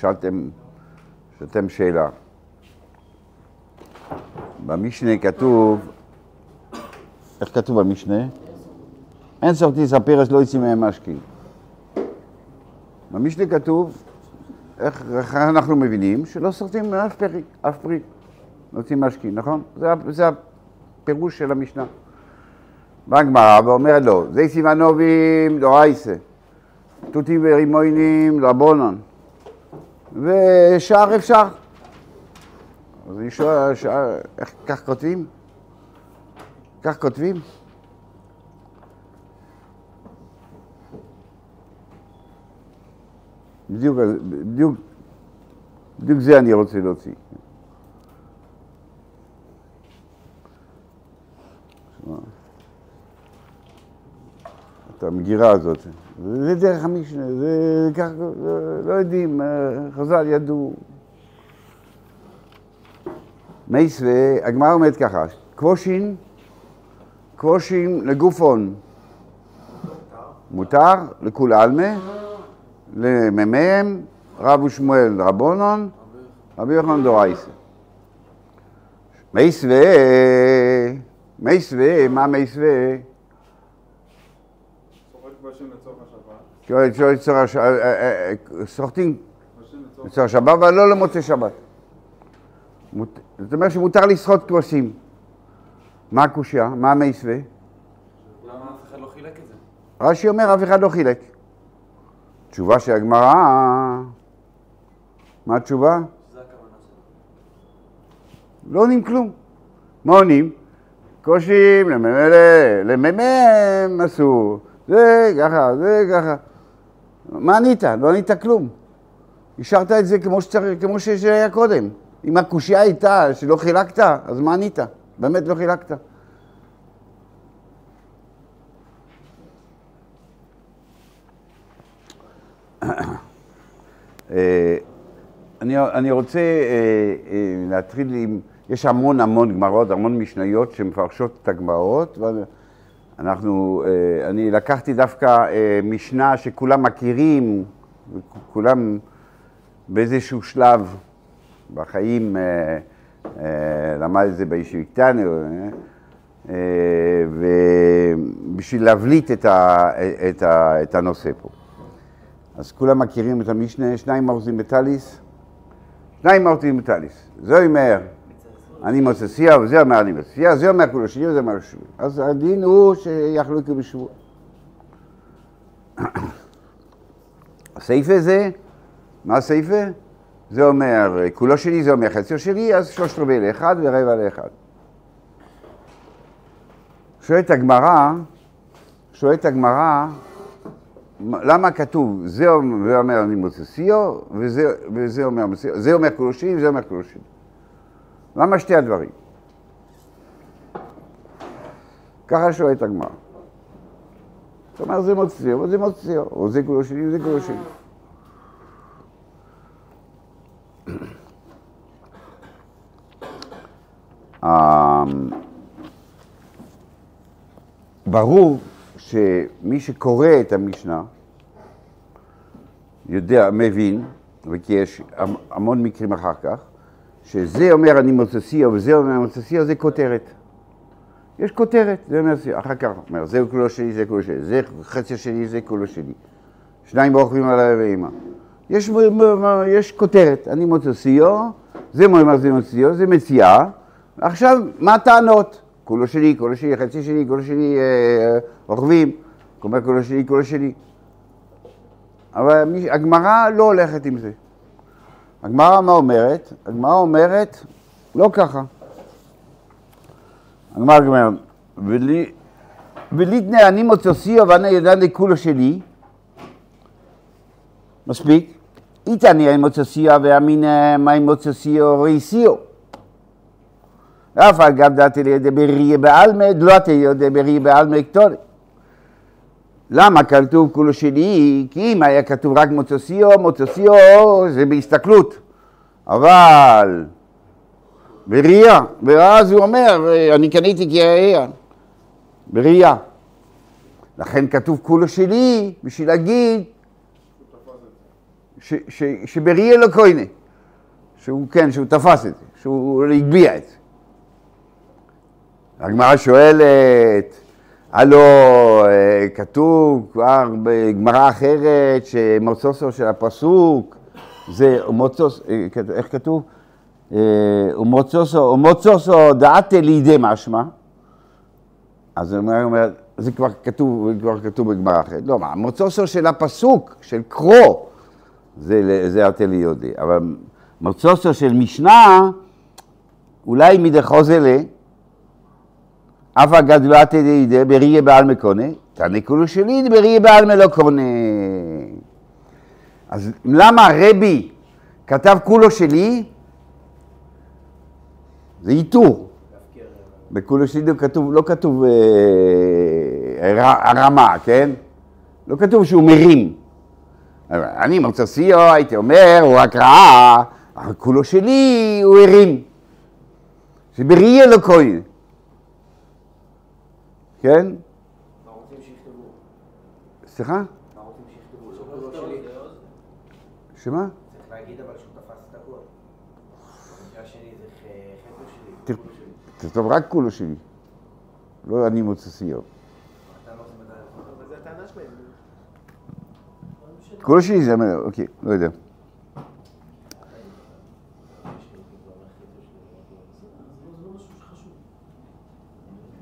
שאלתם, שאלתם שאלה. במשנה כתוב, איך כתוב במשנה? אין סורטיס הפרס לא יוצא מהם משקים. במשנה כתוב, איך, איך אנחנו מבינים? שלא סורטים אף פרי, אף פרי. לא יוצאים משקים, נכון? זה, זה הפירוש של המשנה. באה הגמרא ואומרת לו, זה סימנובים דורייסה, תותים ורימוינים רבונון, ושאר אפשר. אז אני שואל, שואל, איך כך כותבים? כך כותבים? בדיוק, בדיוק, בדיוק זה אני רוצה להוציא. את המגירה הזאת. זה דרך המשנה, זה ככה, לא יודעים, חז"ל ידעו. מייס והגמרא אומרת ככה, קבושין, קבושין לגופון מותר, לכול עלמה, למ"מ, רב ושמואל רבונון, רבי יוחנן דורייסה. מייס ו... מייס ו... מייס ו... סוחטים לצורך השבת, אבל לא למוצאי שבת. זאת אומרת שמותר לסחוט כבשים. מה הקושייה? מה המסווה? למה אף אחד לא חילק את זה? רש"י אומר, אף אחד לא חילק. תשובה של הגמרא, מה התשובה? לא עונים כלום. מה עונים? קושים, למ"מ אסור, זה ככה, זה ככה. מה ענית? לא ענית כלום. השארת את זה כמו שצריך, כמו שהיה קודם. אם הקושייה הייתה שלא חילקת, אז מה ענית? באמת לא חילקת. אה, אני, אני רוצה אה, אה, להתחיל עם, יש המון המון גמרות, המון משניות שמפרשות את הגמרות, ואנחנו, אני לקחתי דווקא משנה שכולם מכירים, כולם באיזשהו שלב בחיים למד את זה בישיבתנו, ובשביל להבליט את, ה, את, ה, את הנושא פה. אז כולם מכירים את המשנה, שניים מרזים בטליס, שניים מרזים בטליס. זה אומר, אני מוצאסיה, וזה אומר אני מוצאסיה, זה אומר כולו שני וזה אומר שני. אז הדין הוא שיחלוקו בשבוע. הסעיפה זה, מה הסעיפה? זה אומר, כולו שלי זה אומר חציו שלי, אז שלושת רבעי לאחד ורבע לאחד. שואלת הגמרא, שואלת הגמרא, למה כתוב, זה אומר אני מוצסיו, וזה, וזה אומר זה אומר כולו שלי וזה אומר כולו שלי. למה שתי הדברים? ככה שואלת הגמרא. זאת אומרת, זה מוציאו וזה מוציאו, או זה וזה כולו שלי. אמ, ברור שמי שקורא את המשנה יודע, מבין, וכי יש המון מקרים אחר כך, שזה אומר אני מוצסיו וזה אומר מוצסיו, זה כותרת. יש כותרת, זה אומר, אחר כך אומר, זהו כולו שלי, זה כולו שלי, זה חצי שלי, זה כולו שלי. שניים רוכבים על האב ואימא. יש, יש כותרת, אני מוצסיו, זה אומר זה מוצסיו, זה מציאה, עכשיו, מה הטענות? כולו שלי, כולו שלי, חצי שלי, כולו שלי אה, רוכבים, אומר כולו שלי, כולו שלי. אבל הגמרא לא הולכת עם זה. הגמרא מה אומרת? הגמרא אומרת, לא ככה. הגמרא אומרת, וליתנה אני מוצאסיו ואני ידעני כולו שלי, מספיק. איתני אני מוצאסיו ואמין מה מוצאסיו ריסיו. אף אגב דעתי לידי בראי בעלמא, דלתי לידי בראי בעלמא קטורי. למה כתוב כולו שלי? כי אם היה כתוב רק מוצוסיו, מוצוסיו זה בהסתכלות. אבל בראייה, ואז הוא אומר, אני קניתי כי היה בראייה. לכן כתוב כולו שלי, בשביל להגיד ש- שבראי אלוקויני, שהוא כן, שהוא תפס את זה, שהוא הגביה את זה. הגמרא שואלת, הלו כתוב כבר בגמרא אחרת שמוצוסו של הפסוק זה מוצוס, איך כתוב? אה, ומוצוסו, ומוצוסו דעתה לידי משמע. אז הוא אומר, זה כבר כתוב, כבר כתוב בגמרא אחרת. לא, מה, מוצוסו של הפסוק, של קרו, זה, זה ארטלי יודי. אבל מוצוסו של משנה, אולי מדחוזלה, אף גדלת ידי בראי בעל מקונה, תענה כולו שלי בראי בעל מלא קונה. אז למה רבי כתב כולו שלי? זה איתור. בכולו שלי כתוב, לא כתוב אה, הר- הרמה, כן? לא כתוב שהוא מרים. אני מרצסיו, הייתי אומר, הוא רק ראה, אבל כולו שלי הוא הרים. שבראי אלוקוי. כן? סליחה? מה רוצים שיכתבו? כולו שלי. שמה? צריך להגיד אבל שהוא תפס את הכל. במקרה שלי זה ח- חטא שלי. תר- כולו שלי. תכתוב רק כולו שלי. לא אני מוצסיו. הטענה שלהם. כולו שלי זה, אוקיי, לא יודע.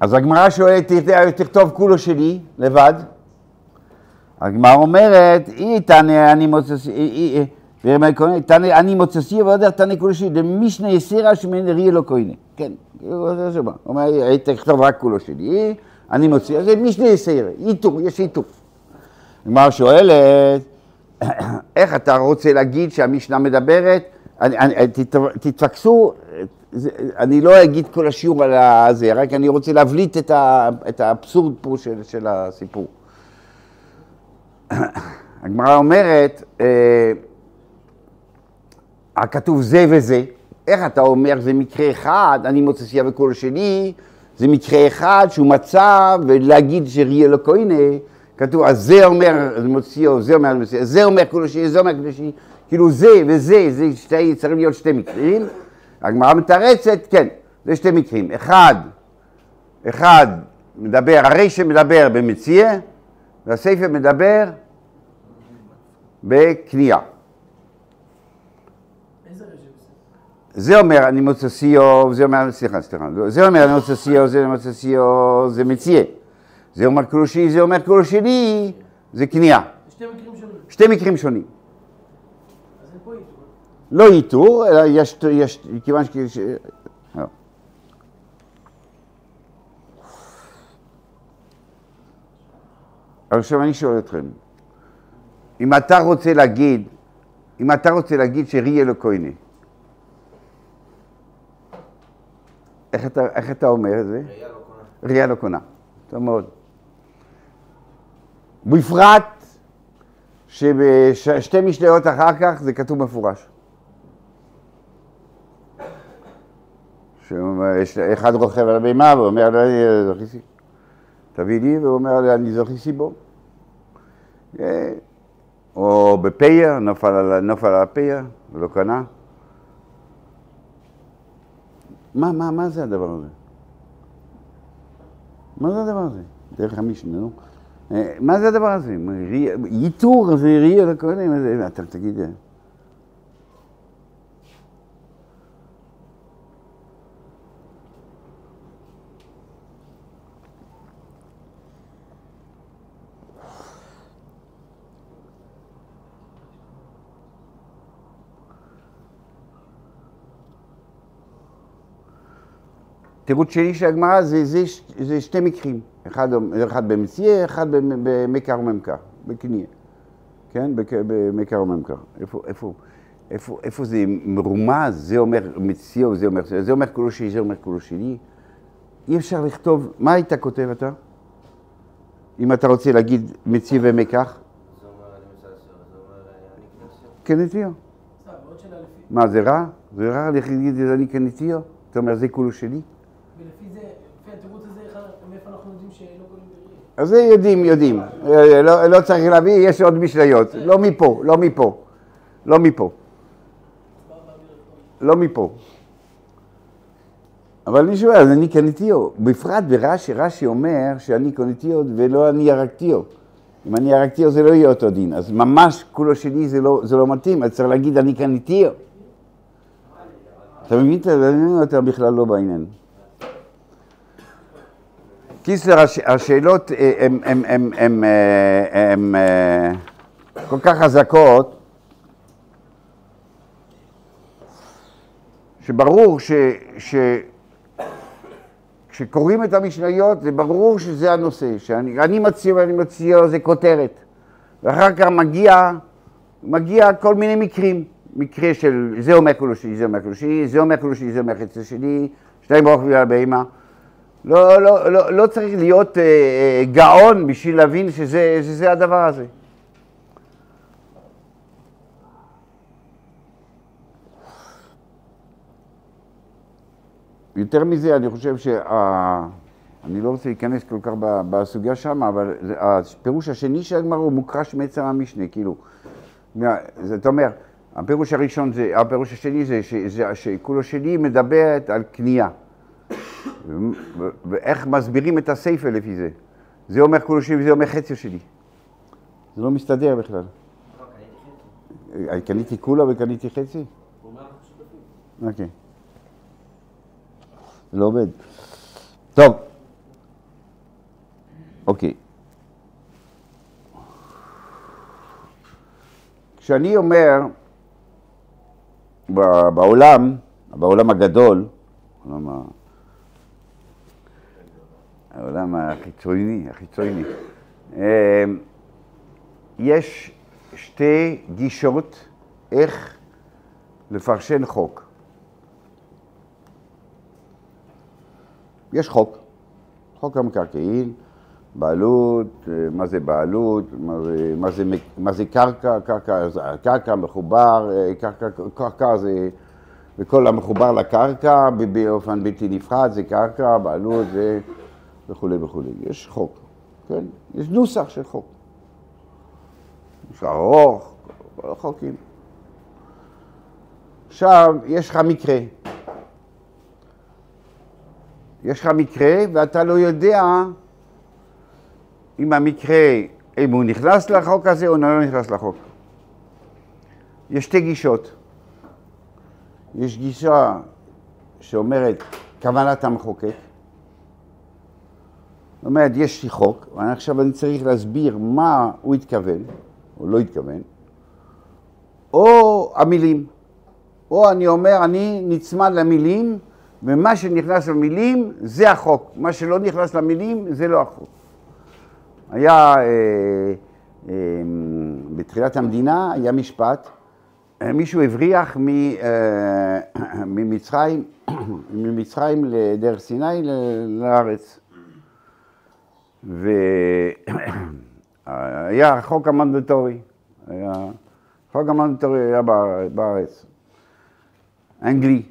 אז הגמרא שואלת, "תכתוב- תכתוב כולו שלי, לבד. הגמרא אומרת, אי תענה אני מוצסי, אי, אי, תענה אני מוצסי ועוד תענה כולו שלי, דמישנה יסירה שמין ראי לא. כן, זה שבא. הוא אומר, "אי, תכתוב רק כולו שלי, אני מוציא, זה משנה יסירה, איתור, יש איתור. הגמרא שואלת, איך אתה רוצה להגיד שהמשנה מדברת? תתפקסו, זה, אני לא אגיד כל השיעור על הזה, רק אני רוצה להבליט את, ה, את האבסורד פה של, של הסיפור. הגמרא אומרת, אה, הכתוב זה וזה, איך אתה אומר זה מקרה אחד, אני מוצא סייה וקול שני, זה מקרה אחד שהוא מצא, ולהגיד שראי אלוקוינה, כתוב, אז זה אומר מוציאו, זה אומר זה אומר כולו שני, זה אומר כולו שני, כאילו זה וזה, זה שתי, צריכים להיות שתי מקרים. הגמרא מתרצת, כן, זה שתי מקרים. אחד, אחד מדבר, הרישא מדבר במציע, והספר מדבר בקנייה. רשת זה? אומר אני מוצסיו, זה אומר, סליחה, סליחה, זה אומר אני מוצסיו, זה מוצסיו, זה מציע. זה אומר קלושי, זה אומר זה קנייה. זה שתי מקרים שונים. שתי מקרים שונים. אז אין פה איתור. לא איתור, אלא יש, יש, כיוון ש... ש- לא. עכשיו אני שואל אתכם, אם אתה רוצה להגיד, אם אתה רוצה להגיד שרי אלוקויני, איך אתה, איך אתה אומר את זה? ראייה לא קונה. ראייה לא קונה. טוב מאוד. בפרט שבשתי משניות אחר כך זה כתוב מפורש. שיש אחד רוכב על הבימה ואומר לו, אני זוכיסי. תביא לי, והוא אומר לי, אני זוכיסי בו. אה, או בפייר, נפל על, על הפייר, ולא קנה. מה, מה, מה זה הדבר הזה? מה זה הדבר הזה? דרך המשנה, נו. אה, מה זה הדבר הזה? ייתור זה ראי מה זה- אתה תגיד, תירוץ שני של הגמרא זה, זה, זה שתי מקרים, אחד, אחד במציע, אחד במ- במקר וממכר, בקנייה, כן? במקר וממכר. איפה, איפה, איפה, איפה זה מרומז, זה אומר מציע וזה אומר, זה אומר כולו שלי, זה אומר כולו שלי. אי אפשר לכתוב, מה היית כותב אתה? אם אתה רוצה להגיד מציע ומקח? זה זה לפי... מה, זה רע? זה רע להגיד אני כנטיו? אתה אומר, זה כולו שלי? ולפי זה, לפי התירוץ הזה, איך- מאיפה אנחנו יודעים שלא קוראים בראי? אז זה יודעים, יודעים. אה, לא, לא צריך להביא, יש עוד משניות. לא מפה, לא מפה. לא מפה. לא מפה. אבל אני שואל, אז אני קניתיו, בפרט ברש"י, רש"י אומר שאני קניתיו ולא אני הרגתיו. אם אני הרגתיו זה לא יהיה אותו דין, אז ממש כולו שלי זה לא, זה לא מתאים, אז צריך להגיד אני קניתיו. אתה מבין? אתה בכלל לא בעניין. קיסר, הש- השאלות הן- אה, הן, אה, כל כך חזקות, שברור ש... ש... כשקוראים את המשניות זה ברור שזה הנושא, שאני אני מציע ואני מציע זה כותרת, ואחר כך מגיע, מגיע כל מיני מקרים, מקרה של זה אומר כולו שלי, זה אומר כולו שלי, זה אומר שלי, זה אומר חצי שלי, שתיים ברוך בגלל בהמה. לא, לא, לא, לא צריך להיות אה, אה, גאון בשביל להבין שזה, שזה הדבר הזה. יותר מזה, אני חושב שה... אני לא רוצה להיכנס כל כך בסוגיה שם, אבל הפירוש השני של הגמרא הוא מוקרש מעצם המשנה, כאילו, זאת אומרת, הפירוש הראשון זה, הפירוש השני זה שכולו שלי מדברת על קנייה. ואיך מסבירים את הסייפה לפי זה. זה אומר כולו שלי וזה אומר חצי שלי. זה לא מסתדר בכלל. קניתי כולה וקניתי חצי? אוקיי. לא עובד. טוב. אוקיי. כשאני אומר בעולם, בעולם הגדול, העולם, העולם החיצוני, החיצוני, אה, יש שתי גישות איך לפרשן חוק. יש חוק, חוק המקרקעין, בעלות, אה, מה זה בעלות, מה זה, מה זה, מה זה קרקע, קרקע, קרקע מחובר, אה, קרקע, קרקע זה, וכל המחובר לקרקע באופן בלתי נפרד זה קרקע, בעלות זה וכולי וכולי. יש חוק, כן? יש נוסח של חוק. יש ארוך, כל החוקים. עכשיו, יש לך מקרה. יש לך מקרה ואתה לא יודע אם המקרה, אם הוא נכנס לחוק הזה או לא נכנס לחוק. יש שתי גישות. יש גישה שאומרת כוונת המחוקק. זאת אומרת, יש לי חוק, ועכשיו אני צריך להסביר מה הוא התכוון, או לא התכוון, או המילים. או אני אומר, אני נצמד למילים, ומה שנכנס למילים זה החוק. מה שלא נכנס למילים זה לא החוק. היה, אה, אה, בתחילת המדינה היה משפט, אה, מישהו הבריח מ, אה, ממצרים, ממצרים לדרך סיני לארץ. והיה חוק המנדטורי, היה, חוק המנדטורי היה באר- בארץ. אנגלי.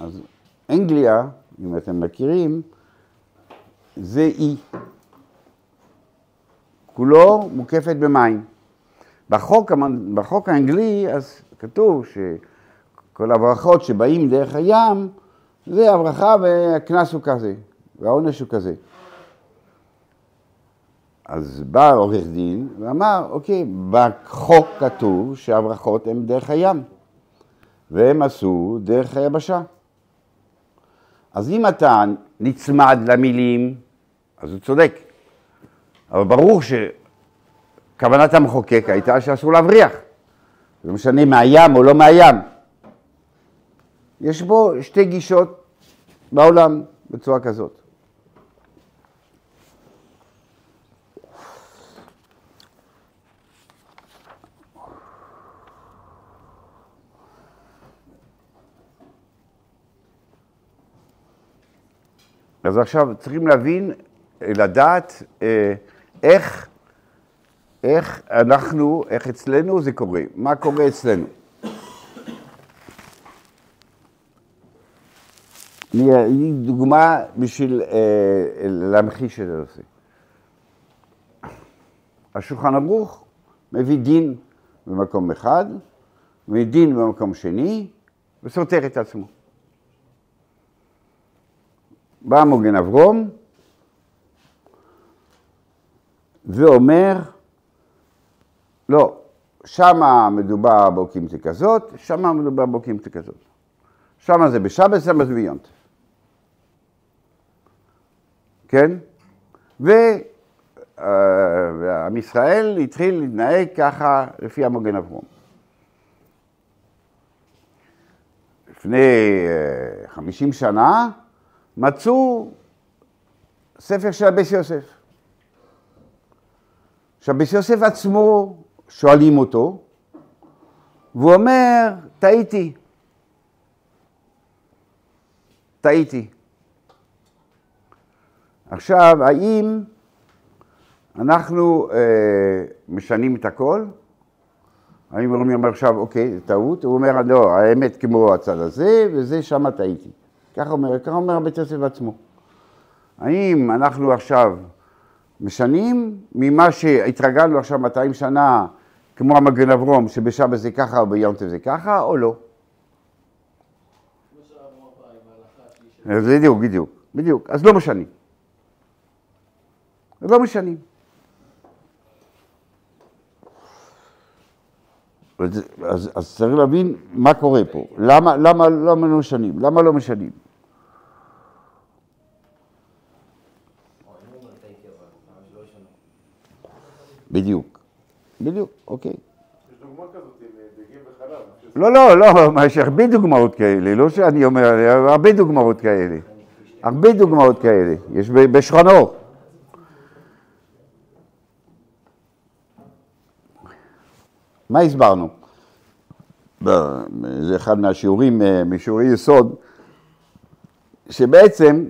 אז אנגליה, אם אתם מכירים, זה אי. כולו מוקפת במים. בחוק, בחוק האנגלי, אז כתוב שכל הברכות שבאים דרך הים, זה הברכה והקנס הוא כזה, והעונש הוא כזה. אז בא עורך דין ואמר, אוקיי, בחוק כתוב שהברכות הן דרך הים. והם עשו דרך היבשה. אז אם אתה נצמד למילים, אז הוא צודק. אבל ברור שכוונת המחוקק הייתה שאסור להבריח. לא משנה מהים או לא מהים. יש בו שתי גישות בעולם בצורה כזאת. אז עכשיו צריכים להבין, לדעת אה, איך, איך אנחנו, איך אצלנו זה קורה, מה קורה אצלנו. אני אתן דוגמה בשביל אה, להמחיש את הנושא. השולחן ערוך מביא דין במקום אחד, מדין במקום שני, וסותר את עצמו. בא מוגן אברום, ואומר, לא, שמה מדובר באוקימציה כזאת, שמה מדובר באוקימציה כזאת. שמה זה בשבת, שמה זה ביונט. כן? אה, ועם ישראל התחיל להתנהג ככה לפי המוגן אברום. לפני אה, 50 שנה מצאו ספר של הבס יוסף. עכשיו, בס יוסף עצמו שואלים אותו, והוא אומר, טעיתי. טעיתי. עכשיו, האם אנחנו אה, משנים את הכל? האם הוא אומר עכשיו, אוקיי, טעות? הוא אומר, לא, האמת כמו הצד הזה, וזה שם טעיתי. ככה אומר, ככה אומר בית יוסף עצמו. האם אנחנו עכשיו משנים ממה שהתרגלנו עכשיו 200 שנה, כמו המגן אברום, שבשבת זה ככה וביום טוב זה ככה, או לא? בדיוק, בדיוק, בדיוק. אז לא משנים. לא משנים. אז, אז צריך להבין מה קורה פה. למה, למה, למה לא משנים? למה לא משנים? או, אם הוא אומר טעיתי אבל, למה שלא ישנו? בדיוק. בדיוק, אוקיי. יש דוגמה כזאת עם אה, דגים וחלב. לא, לא, לא, מה, יש הרבה דוגמאות כאלה, לא שאני אומר, הרבה דוגמאות כאלה. הרבה דוגמאות כאלה, יש בשכונו. מה הסברנו? זה אחד מהשיעורים, אה, משיעורי יסוד, שבעצם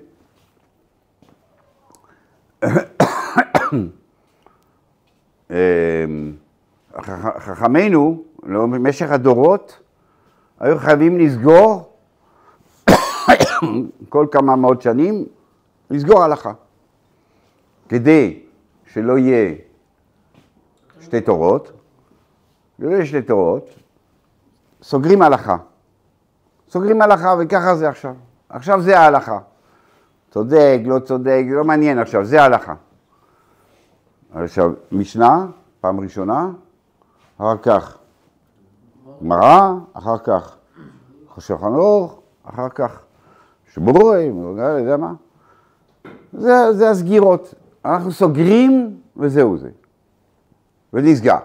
חכמינו, לא, במשך הדורות, היו חייבים לסגור כל כמה מאות שנים, לסגור הלכה. כדי שלא יהיה שתי תורות, ולא יהיה שתי תורות, סוגרים הלכה. סוגרים הלכה וככה זה עכשיו. עכשיו זה ההלכה. צודק, לא צודק, לא מעניין עכשיו, זה ההלכה. עכשיו, משנה, פעם ראשונה, אחר כך גמרא, אחר כך שולחן ערוך, אחר כך שבורים, לא יודע מה. זה, זה הסגירות. אנחנו סוגרים וזהו זה. ונסגר.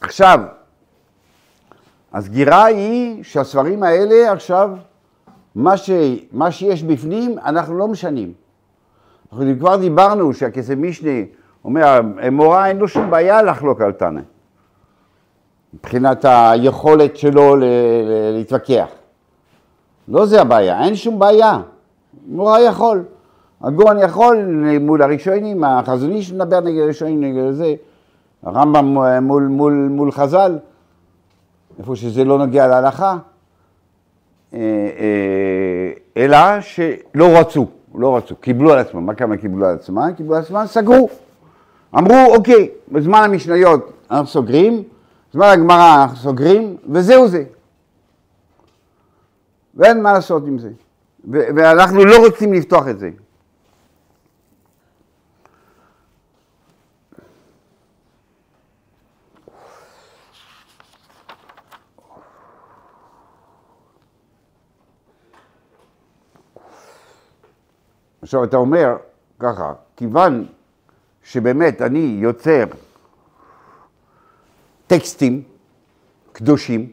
עכשיו, הסגירה היא שהספרים האלה עכשיו, מה, ש, מה שיש בפנים, אנחנו לא משנים. אנחנו כבר דיברנו שהכסף משנה אומר, מורה אין לו שום בעיה לחלוק על תנא, מבחינת היכולת שלו ל- ל- להתווכח. לא זה הבעיה, אין שום בעיה. מורה יכול. הגורן יכול מול הראשונים, החזון איש מדבר נגד הראשונים, נגד זה. הרמב"ם מול, מול, מול חז"ל, איפה שזה לא נוגע להלכה, אה, אה, אלא שלא רצו, לא רצו, קיבלו על עצמם. מה כמה קיבלו על עצמם? קיבלו על עצמם, סגרו. אמרו, אוקיי, בזמן המשניות אנחנו סוגרים, בזמן הגמרא אנחנו סוגרים, וזהו זה. ואין מה לעשות עם זה. ואנחנו לא רוצים לפתוח את זה. עכשיו אתה אומר ככה, כיוון שבאמת אני יוצר טקסטים קדושים,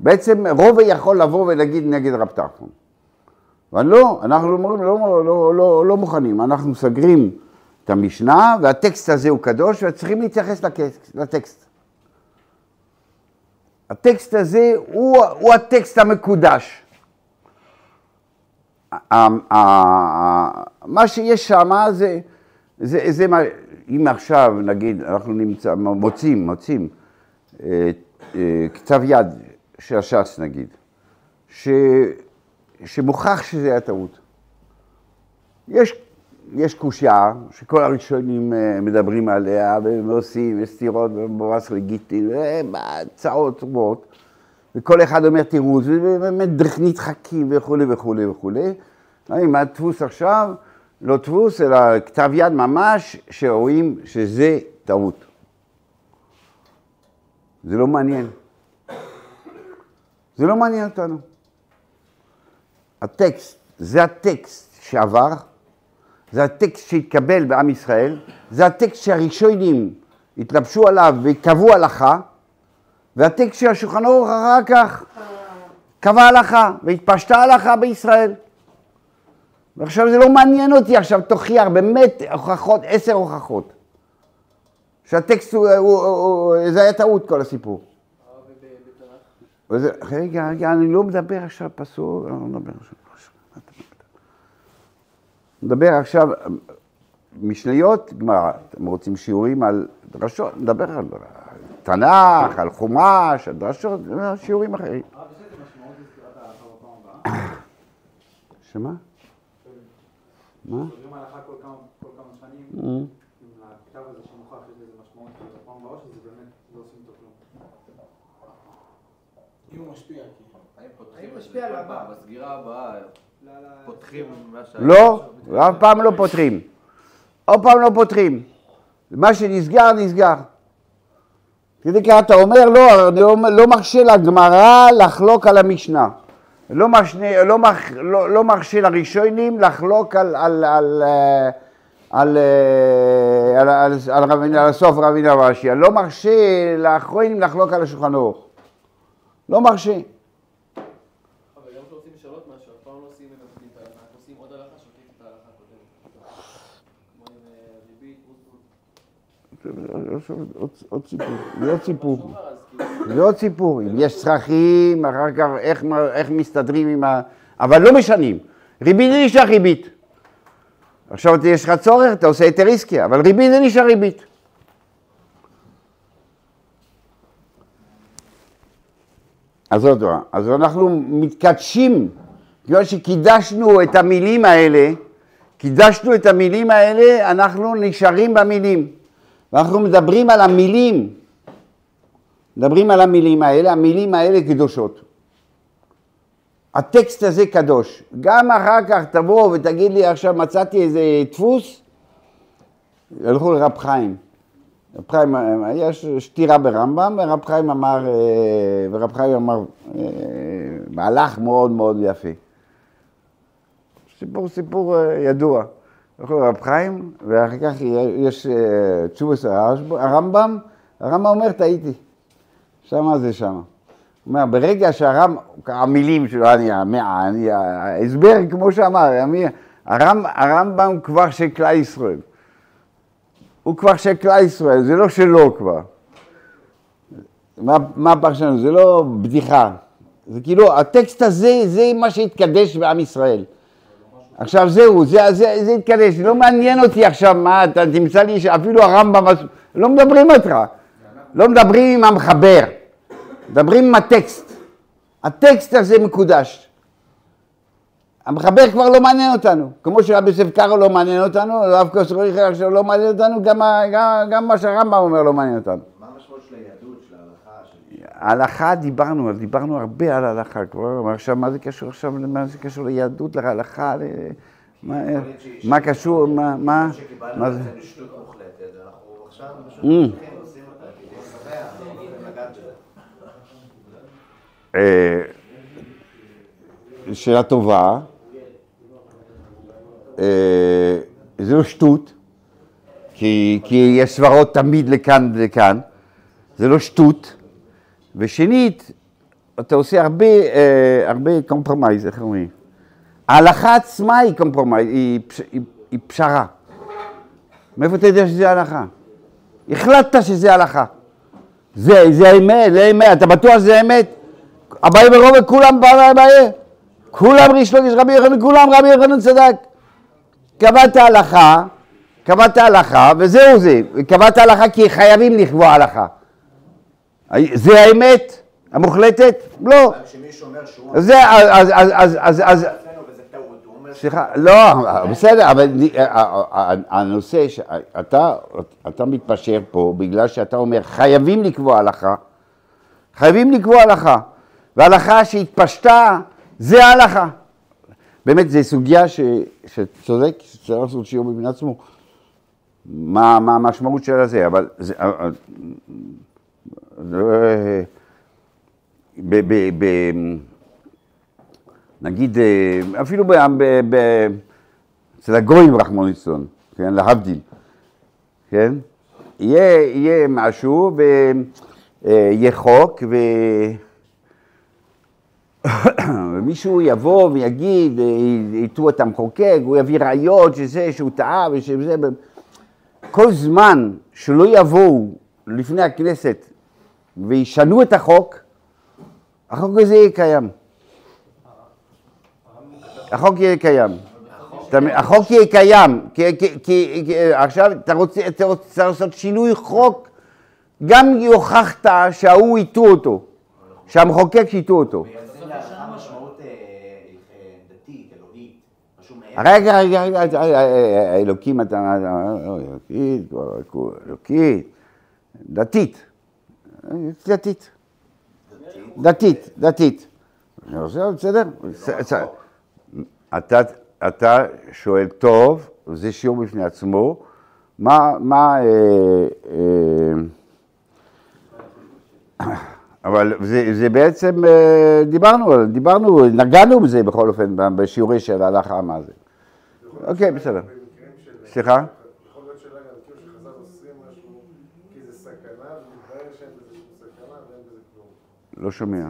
בעצם רובע יכול לבוא ולהגיד נגד רב טרפון. אבל לא, אנחנו אומרים לא, לא, לא, לא מוכנים, אנחנו סגרים את המשנה והטקסט הזה הוא קדוש וצריכים להתייחס לקס- לטקסט. הטקסט הזה הוא, הוא הטקסט המקודש. מה שיש שם זה, זה, זה מה, אם עכשיו נגיד אנחנו נמצא, מוצאים, מוצאים אה, אה, כתב יד של הש"ס נגיד, ש, שמוכח שזה היה טעות. יש יש קושייה שכל הראשונים אה, מדברים עליה ועושים סתירות ובואס לגיטי, והצעות טובות, וכל אחד אומר תירוץ, ובאמת נדחקים וכולי וכולי וכולי. אם הדפוס עכשיו, לא דפוס, אלא כתב יד ממש, שרואים שזה טעות. זה לא מעניין. זה לא מעניין אותנו. הטקסט, זה הטקסט שעבר, זה הטקסט שהתקבל בעם ישראל, זה הטקסט שהראשונים התלבשו עליו וקבעו הלכה, והטקסט של השולחן ערוך אחר כך קבע הלכה והתפשטה הלכה בישראל. ועכשיו זה לא מעניין אותי, עכשיו תוכיח באמת הוכחות, עשר הוכחות. שהטקסט הוא, הוא, הוא, הוא, זה היה טעות כל הסיפור. וזה, רגע, רגע, אני לא מדבר עכשיו פסוק, אני לא מדבר עכשיו. אתה מדבר? עכשיו, משניות, גמרא, אתם רוצים שיעורים על דרשות, נדבר על תנ"ך, על חומש, על דרשות, שיעורים אחרים. הבאה? שמה? מה? לא אף פעם לא פותרים. אף פעם לא פותרים. מה שנסגר, נסגר. כדי כך אתה אומר, לא, אני לא, לא מרשה לגמרא לחלוק על המשנה. לא, משנה, לא, מח, לא, לא מרשה לראשונים לחלוק על, על, על, אה, על, אה, על, על, על, רבינו- על הסוף רבינו הראשי. אני לא מרשה לאחרונים לחלוק על השולחן. לא מרשה. אבל גם כשרוצים לשנות משהו, אף פעם לא עושים מבטלים את ההלכה, אנחנו עושים עוד הלכה, שותים את ההלכה הקודמת. כמו עם אה, ריבית, רוטו. עוד, עוד סיפור, זה עוד סיפור. זה עוד סיפור, אם יש צרכים, אחר כך איך, מסתדרים עם ה... אבל לא משנים. ריבית זה נשאר ריבית. עכשיו יש לך צורך, אתה עושה היתר עסקי, אבל ריבית זה נשאר ריבית. אז עוד דבר, אז אנחנו מתקדשים, בגלל שקידשנו את המילים האלה, קידשנו את המילים האלה, אנחנו נשארים במילים. ואנחנו מדברים על המילים, מדברים על המילים האלה, המילים האלה קדושות. הטקסט הזה קדוש. גם אחר כך תבוא ותגיד לי עכשיו מצאתי איזה דפוס, הלכו לרב חיים. רב חיים, היה שתירה ברמב"ם, ורב חיים אמר, אה, ורב חיים אמר אה, מהלך מאוד מאוד יפה. סיפור, סיפור אה, ידוע. הלכו לרב חיים, ואחר כך יש אה, תשובס הרמב"ם, הרמב"ם אומר טעיתי. שמה זה שמה. אומר, ברגע שהרם, המילים שלו, אני, אני, ההסבר כמו שאמר, הרמ, הרמב"ם כבר של כלל ישראל. הוא כבר של כלל ישראל, זה לא שלו כבר. מה, מה הפרשנות? זה לא בדיחה. זה כאילו, הטקסט הזה, זה מה שהתקדש בעם ישראל. עכשיו זהו, זה, זה, זה התקדש, לא מעניין אותי עכשיו מה, אתה תמצא לי שאפילו הרמב"ם, לא מדברים איתך, לא מדברים עם המחבר, מדברים עם הטקסט. הטקסט הזה מקודש. המחבר כבר לא מעניין אותנו, כמו שרבי יוסף קארו לא מעניין אותנו, הרב קוסרויכר עכשיו לא מעניין אותנו, גם, גם, גם מה שהרמב"ם אומר לא מעניין אותנו. מה המשמעות של היהדות, של ההלכה, של... ההלכה דיברנו, דיברנו הרבה על ההלכה כבר, עכשיו מה זה קשור עכשיו, מה זה קשור ליהדות, להלכה, ל- מה, מה קשור, מה, מה, מה זה? Mm. בזה. אה, שאלה טובה. אה, זה לא שטות, כי יש סברות תמיד לכאן ולכאן, זה לא שטות. ושנית, אתה עושה הרבה, אה, הרבה compromise, איך אומרים? ההלכה עצמה היא compromise, היא, פש, היא, היא פשרה. מאיפה אתה יודע שזה הלכה? החלטת שזה הלכה. זה, זה האמת, זה האמת, אתה בטוח שזה האמת? אביי ורובה כולם באו אביי, כולם לוקיש רבי יוחנן, כולם רבי יוחנן צדק. קבעת הלכה, קבעת הלכה, וזהו זה, קבעת הלכה כי חייבים לקבוע הלכה. זה האמת המוחלטת? לא. זה, אז, אז, אז, אז, אז, סליחה, לא, בסדר, אבל הנושא שאתה אתה מתפשר פה בגלל שאתה אומר חייבים לקבוע הלכה, חייבים לקבוע הלכה, וההלכה שהתפשטה זה ההלכה. באמת, זו סוגיה שצודק, שצריך לעשות שיעור בפני עצמו. מה המשמעות של אבל זה... זה- ב- ב- ב- נגיד, אה, אפילו ב- ב- ב- אצל הגויים רחמון ליצלן, כן, להבדיל, כן? יהיה, יהיה משהו ויהיה חוק ו... ומישהו יבוא ויגיד, יטעו את המחוקק, הוא יביא ראיות שזה, שהוא טעה ושזה... כל זמן שלא יבואו לפני הכנסת וישנו את החוק, החוק הזה יהיה קיים. החוק יהיה קיים. החוק יהיה קיים, כי, עכשיו אתה רוצה, לעשות שינוי חוק, גם אם הוכחת שההוא הטעו אותו, שהמחוקק הטעו אותו. אה, אה. רגע, רגע, רגע, רגע, רגע, אלוקים אתה, אלוקית, דתית, דתית, דתית, דתית. אני רוצה, בסדר? ס- אתה, אתה שואל טוב, זה שיעור בפני עצמו, מה, מה, אה, אה, אבל זה, זה בעצם, אה, דיברנו, דיברנו, נגענו בזה בכל אופן בשיעורי של ההלכה, מה זה. אוקיי, בסדר. סליחה? יכול להיות שאלה גם כאילו שחז"ל אוסרים משהו כי זה סכנה, ומתברר שאין בזה שום סכנה ואין בזה כלום. לא שומע.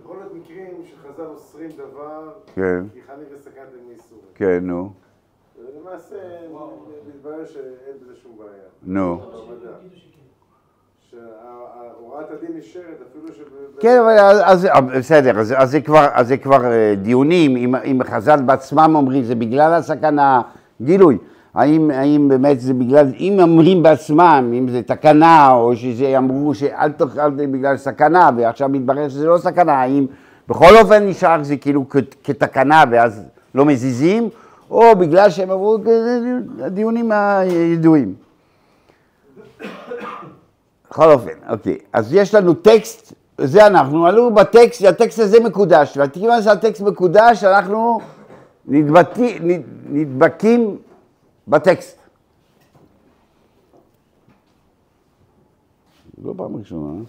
יכול להיות מקרים שחז"ל אוסרים דבר כן, כי חנית לסכנת מאיסור. כן, נו, ולמעשה מתברר שאין בזה שום בעיה. נו. שהוראת הדין נשארת אפילו ש... כן, אבל אז, אז בסדר, אז, אז, זה כבר, אז זה כבר אה, דיונים, אם, אם חז"ל בעצמם אומרים, זה בגלל הסכנה, גילוי. האם, האם באמת זה בגלל, אם אומרים בעצמם, אם זה תקנה, או שזה אמרו שאל תאכל בגלל סכנה, ועכשיו מתברר שזה לא סכנה, האם בכל אופן נשאר זה כאילו כתקנה ואז לא מזיזים, או בגלל שהם אמרו, הדיונים הידועים. בכל אופן, אוקיי. אז יש לנו טקסט, זה אנחנו, עלו בטקסט, הטקסט הזה מקודש, וכיוון שהטקסט מקודש, אנחנו נדבקים, נדבקים בטקסט. לא פעם ראשונה.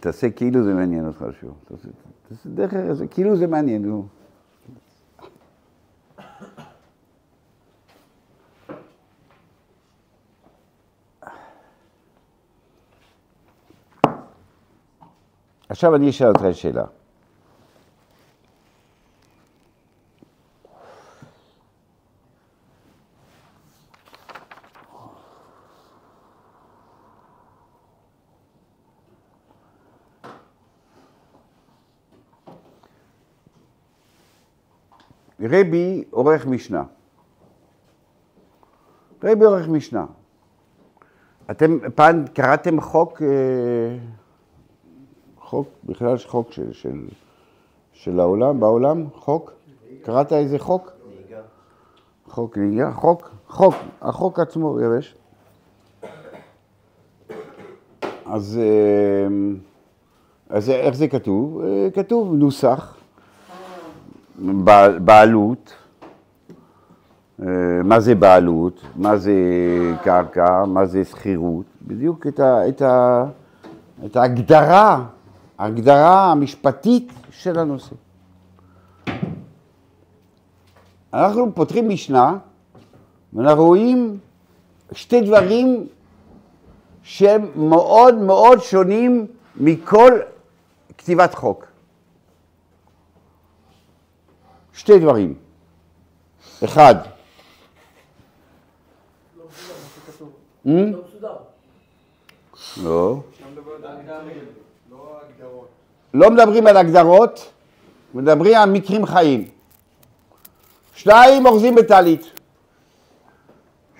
תעשה כאילו זה מעניין אותך שוב. תעשה, תעשה דרך ארץ, כאילו זה מעניין, נו. עכשיו אני אשאל אותך שאלה. רבי עורך משנה. רבי עורך משנה. אתם פעם קראתם חוק, אה, חוק, בכלל חוק של, של, של העולם, בעולם, חוק? קראת איזה חוק? נהיגה. חוק נהיגה, חוק, חוק, החוק עצמו יבש. אז, אה, אז איך זה כתוב? אה, כתוב נוסח, בעלות, אה, מה זה בעלות, מה זה קרקע, מה זה שכירות, בדיוק את, ה, את, ה, את ההגדרה, ההגדרה המשפטית של הנושא. אנחנו פותחים משנה, ואנחנו רואים שתי דברים שהם מאוד מאוד שונים מכל כתיבת חוק. שתי דברים. אחד, Hmm? לא מסודר. לא. לא מדברים על הגדרות, מדברים על מקרים חיים. שתיים אוחזים בטלית.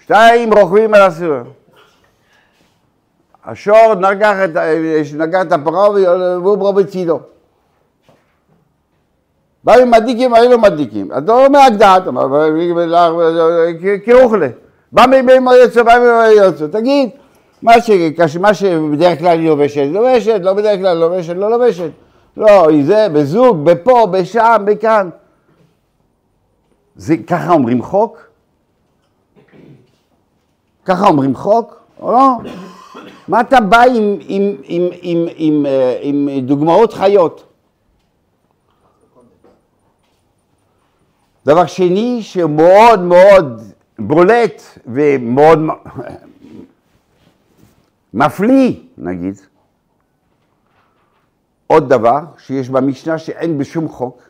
שתיים רוכבים על הסיר. השור נגח את, ה- נגח את הפרה והוא בו בצידו. באו עם מדיקים, היו לו מדיקים. אז לא אומר הגדרת, כאוכלה. בא מביא יוצא, בא מביא יוצא. תגיד, מה שבדרך כלל היא לובשת, לובשת, לא בדרך כלל לובשת, לא לובשת. לא, היא זה, בזוג, בפה, בשם, בכאן. זה, ככה אומרים חוק? ככה אומרים חוק, או לא? מה אתה בא עם, עם, עם, עם, עם, אה, עם דוגמאות חיות? דבר שני שמאוד מאוד בולט ומאוד מפליא, נגיד, עוד דבר שיש במשנה שאין בשום חוק,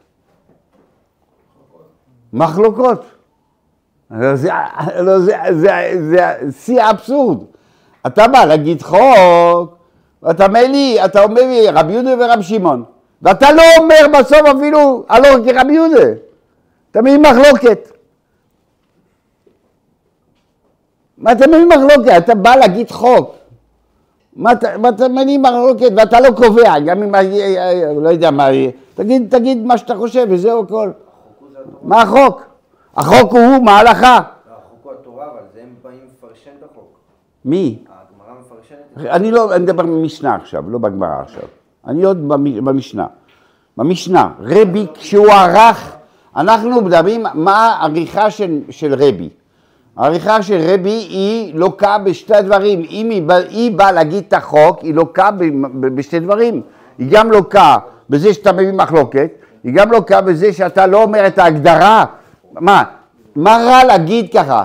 מחלוקות. זה, זה, זה, זה שיא האבסורד. אתה בא להגיד חוק, ואתה אומר לי, אתה אומר לי רבי יהודה ורב שמעון, ואתה לא אומר בסוף אפילו הלוך כרבי יהודה. מביא מחלוקת. מה מביא מחלוקת? אתה בא להגיד חוק. מה מה מביא מחלוקת ואתה לא קובע, גם אם, ה- לא יודע מה, יהיה. תגיד, תגיד מה שאתה חושב וזהו הכל. מה החוק? החוק הוא מה ההלכה. לא, החוק הוא התורה, אבל זה הם באים לפרשן את החוק. מי? הגמרא מפרשנת. אני לא, אני מדבר במשנה עכשיו, לא בגמרא עכשיו. אני עוד במ- במשנה. במשנה, רבי, כשהוא ערך, אנחנו מדברים מה העריכה של, של רבי. העריכה של רבי היא לוקה בשתי דברים. אם היא, היא באה להגיד את החוק, היא לוקה ב- ב- בשתי דברים. היא גם לוקה בזה שאתה מביא מחלוקת, היא גם לוקה בזה שאתה לא אומר את ההגדרה. מה, מה רע להגיד ככה?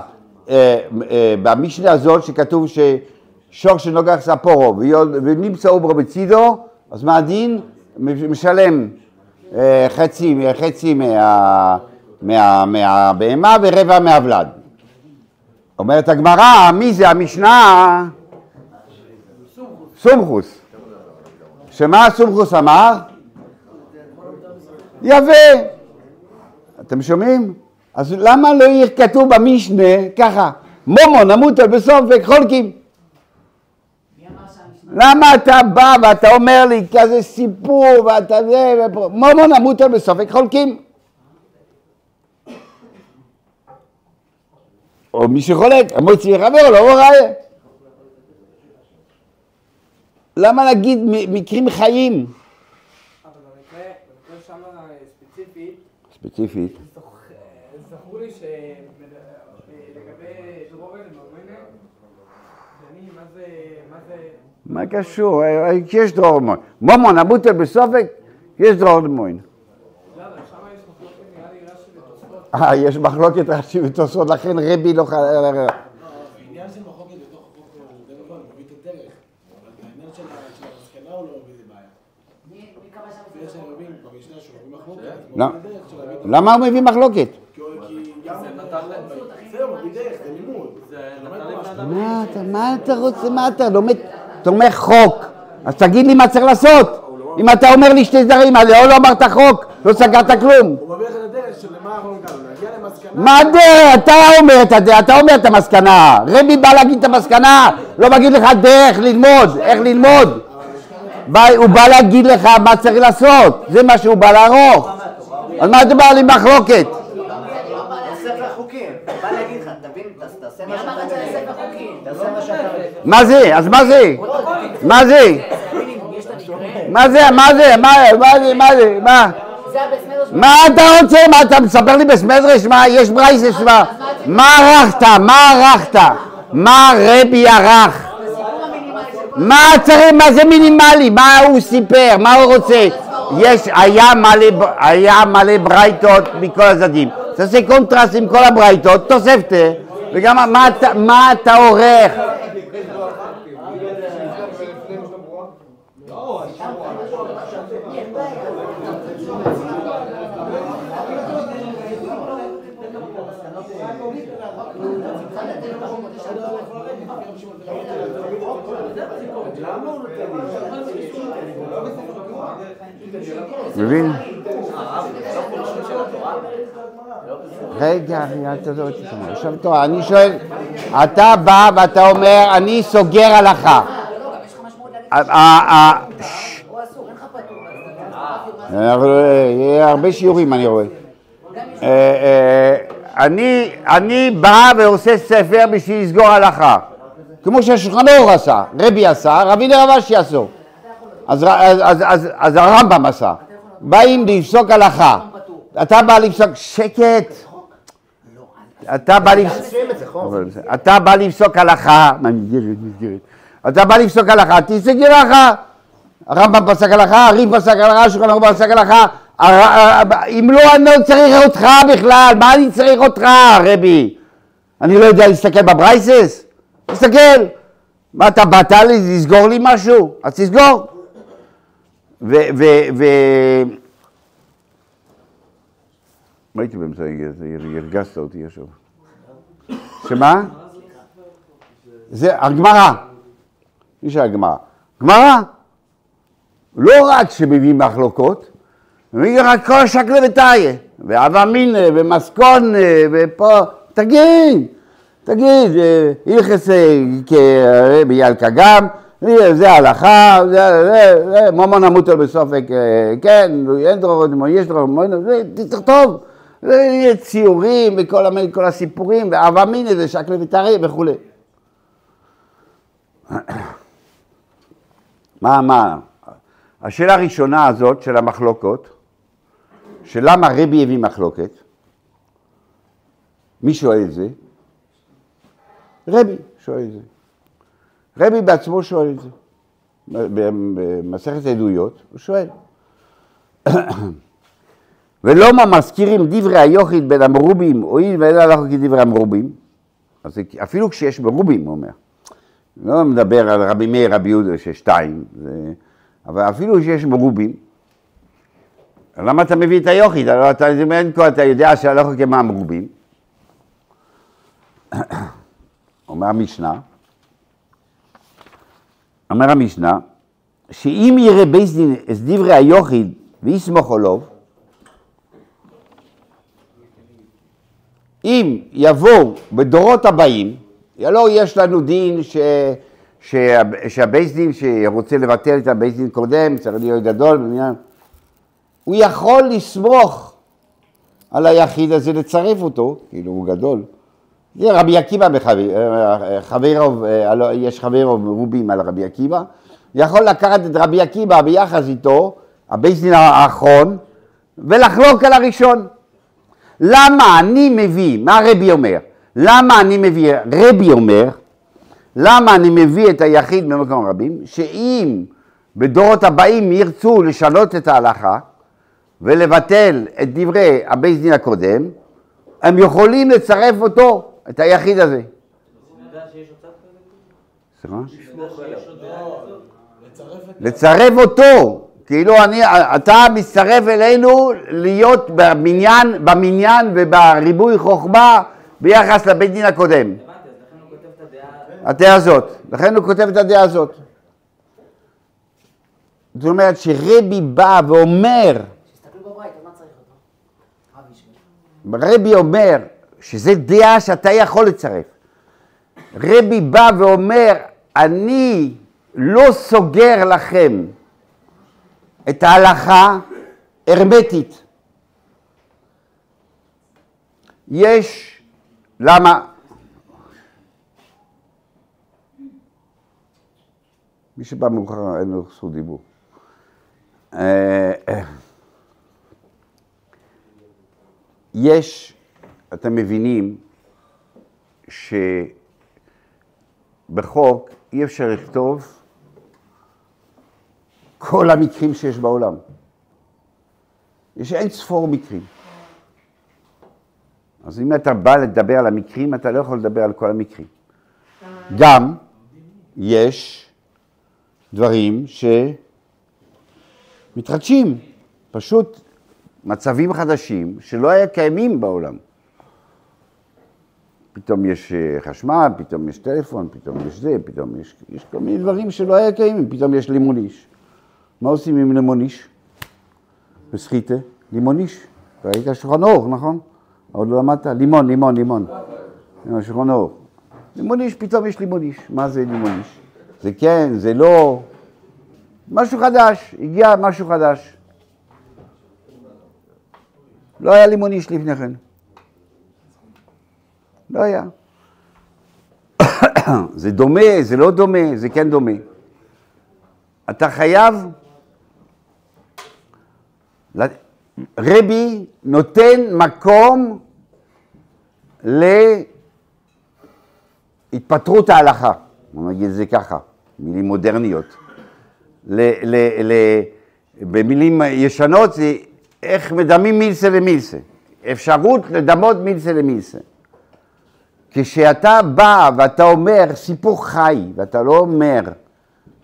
אה, אה, במשנה הזאת שכתוב ששור שנוגח ספורו ונמצא אוברו בצידו, אז מה הדין? משלם חצי, חצי מה, מה, מהבהמה ורבע מהוולד. אומרת הגמרא, מי זה המשנה? סומכוס. שמה סומכוס אמר? יפה. אתם שומעים? אז למה לא יהיה כתוב במשנה ככה, מומו נמות על בסוף וחולקים? למה אתה בא ואתה אומר לי כזה סיפור ואתה זה, מומו נמות על בסוף וחולקים? או מי שחולק, המוציא חבר לא ראיה. למה להגיד מקרים חיים? אבל במקרה, במקרה שם ספציפית, ספציפית. זכ- זכור לי שלגבי דרובן ומאמנת, דני, מה זה, מה זה, מה קשור? אה, יש דרור מוין. מומו נמוטל בסופק, יש דרור מוין. לא, אבל שם יש מחלוקת נראה לי רש"י ותוספות. אה, יש מחלוקת רש"י ותוספות, לכן רבי לא... למה הוא מביא מחלוקת? כי כי גם... זה נתן להם... זהו, מביא דרך, זה לימוד. זה נתן לבני אדם... מה אתה, מה אתה רוצה, מה אתה לומד, תומך חוק, אז תגיד לי מה צריך לעשות. אם אתה אומר לי שתי דברים, אז לא אמרת חוק, לא סגרת כלום. הוא מביא לך את הדרך של למה אנחנו הגענו, להגיע למסקנה. מה הדרך? אתה אומר את הדרך, אתה אומר את המסקנה. רבי בא להגיד את המסקנה, לא מגיד לך דרך ללמוד, איך ללמוד. הוא בא להגיד לך מה צריך לעשות, זה מה שהוא בא לערוך. אז מה אתה בא לי מחלוקת? ספר חוקים. בא להגיד לך, תבין, ת- תעשה מה שאתה מבין. תעשה מה שאתה מבין. מה זה? אז מה זה? מה זה? מה זה? מה זה? מה מה זה? מה זה? מה? מה אתה רוצה? מה אתה מספר לי בסמדרש? מה? יש ברייסס? מה? מה ערכת? מה ערכת? מה רבי ערך? מה צריך? מה זה מינימלי? מה הוא סיפר? מה הוא רוצה? יש, היה מלא, היה מלא ברייתות מכל הצדדים. תעשה קונטרסט עם כל הברייתות, תוספת, וגם מה אתה- עורך? מבין? רגע, רגע, לא תשמע. עכשיו טוב, אני שואל, אתה בא ואתה אומר, אני סוגר הלכה. ה- הוא אסור, אין לך פטור. אנחנו- יהיה הרבה שיעורים אני רואה. אה, אה, אני, בא ועושה ספר בשביל לסגור הלכה. כמו שהשולחן אור עשה, רבי עשה, רבי עשו. אז, אז, אז, אז הרמב"ם עשה. באים לפסוק הלכה. אתה בא לפסוק, שקט. אתה בא לפסוק. אתה בא הלכה, מה מסגרת, מסגרת. אתה בא לפסוק הלכה, תפסק הלכה. הרמב"ם פסק הלכה, הריב פסק הלכה, שולחן ערוך פסק הלכה. אם לא, אני לא צריך אותך בכלל, מה אני צריך אותך, רבי? אני לא יודע להסתכל בברייסס? תסתכל. מה, אתה באת לסגור לי משהו? אז תסגור. ו... ו... ו... מה הייתי באמצע, הרגזת אותי עכשיו. שמה? זה הגמרא. מי שהגמרא. גמרא, לא רק שמביאים מחלוקות, מביאים רק כל שקלה וטריה, ואבא מינא, ומסקון, ופה, תגיד, תגיד, אה, הלכס כרבי ילקה גם, אה, זה הלכה, זה, זה, זה, המוטל בסופק, אה, כן, אין דרור, יש דרור, תכתוב, ציורים וכל כל הסיפורים, ואבא מינא זה שקלה וטריה וכולי. מה, מה? השאלה הראשונה הזאת של המחלוקות, שלמה רבי הביא מחלוקת, מי שואל את זה? רבי שואל את זה. רבי בעצמו שואל את זה. במסכת עדויות, הוא שואל. ולא מה מזכירים דברי היוחיד בין המרובים, הואיל ואין הלכו כדברי המרובים, אז אפילו כשיש מרובים, הוא אומר. לא מדבר על רבי מאיר, רבי יהודה, ששתיים, זה... אבל אפילו שיש מרובים, למה אתה מביא את היוחיד? הלוא אתה, אתה יודע שהלכו כמה המרובים. אומר המשנה, אומר המשנה, שאם יראה בייס דין את דברי היוחיד ויסמוך עליו, אם יבואו בדורות הבאים, הלא יש לנו דין ש... שה... שהבית דין שרוצה לבטל את הבית דין קודם, צריך להיות גדול, בעניין, הוא יכול לסמוך על היחיד הזה, לצרף אותו, כאילו הוא גדול. זה רבי עקיבא בחברו, יש חברו מרובים על רבי עקיבא, יכול לקחת את רבי עקיבא ביחס איתו, הבית דין האחרון, ולחלוק על הראשון. למה אני מביא, מה רבי אומר? למה אני מביא, רבי אומר, למה אני מביא את היחיד במקום רבים? שאם בדורות הבאים ירצו לשנות את ההלכה ולבטל את דברי הבית דין הקודם, הם יכולים לצרף אותו, את היחיד הזה. לצרף אותו, כאילו אני, אתה מצטרף אלינו להיות במניין, במניין ובריבוי חוכמה ביחס לבית דין הקודם. הדעה... הזאת, לכן הוא כותב את הדעה הזאת. זאת אומרת שרבי בא ואומר. רבי אומר שזה דעה שאתה יכול לצרף. רבי בא ואומר, אני לא סוגר לכם את ההלכה הרמטית. יש, למה? מי שבא מאוחר אין לו זכות דיבור. אה, אה. יש, אתם מבינים, שבחוק אי אפשר לכתוב כל המקרים שיש בעולם. יש אין ספור מקרים. אז אם אתה בא לדבר על המקרים, אתה לא יכול לדבר על כל המקרים. גם יש דברים שמתחדשים, פשוט מצבים חדשים שלא היה קיימים בעולם. פתאום יש אה, חשמל, פתאום יש טלפון, פתאום יש זה, פתאום יש, יש כל מיני דברים שלא היה קיימים, פתאום יש לימון איש. מה עושים עם לימון איש? בסחיטה, לימון איש. ראית שולחן אורך, נכון? עוד לא למדת? לימון, לימון, לימון. שולחן אורך. לימון איש, פתאום יש לימון איש. מה זה לימון איש? זה כן, זה לא, משהו חדש, הגיע משהו חדש. לא היה לימון איש לפני כן. לא היה. זה דומה, זה לא דומה, זה כן דומה. אתה חייב... רבי נותן מקום להתפטרות ההלכה, בוא נגיד את זה ככה, מילים מודרניות. ל, ל, ל, במילים ישנות זה איך מדמים מילסה למילסה, אפשרות לדמות מילסה למילסה. כשאתה בא ואתה אומר סיפור חי, ואתה לא אומר,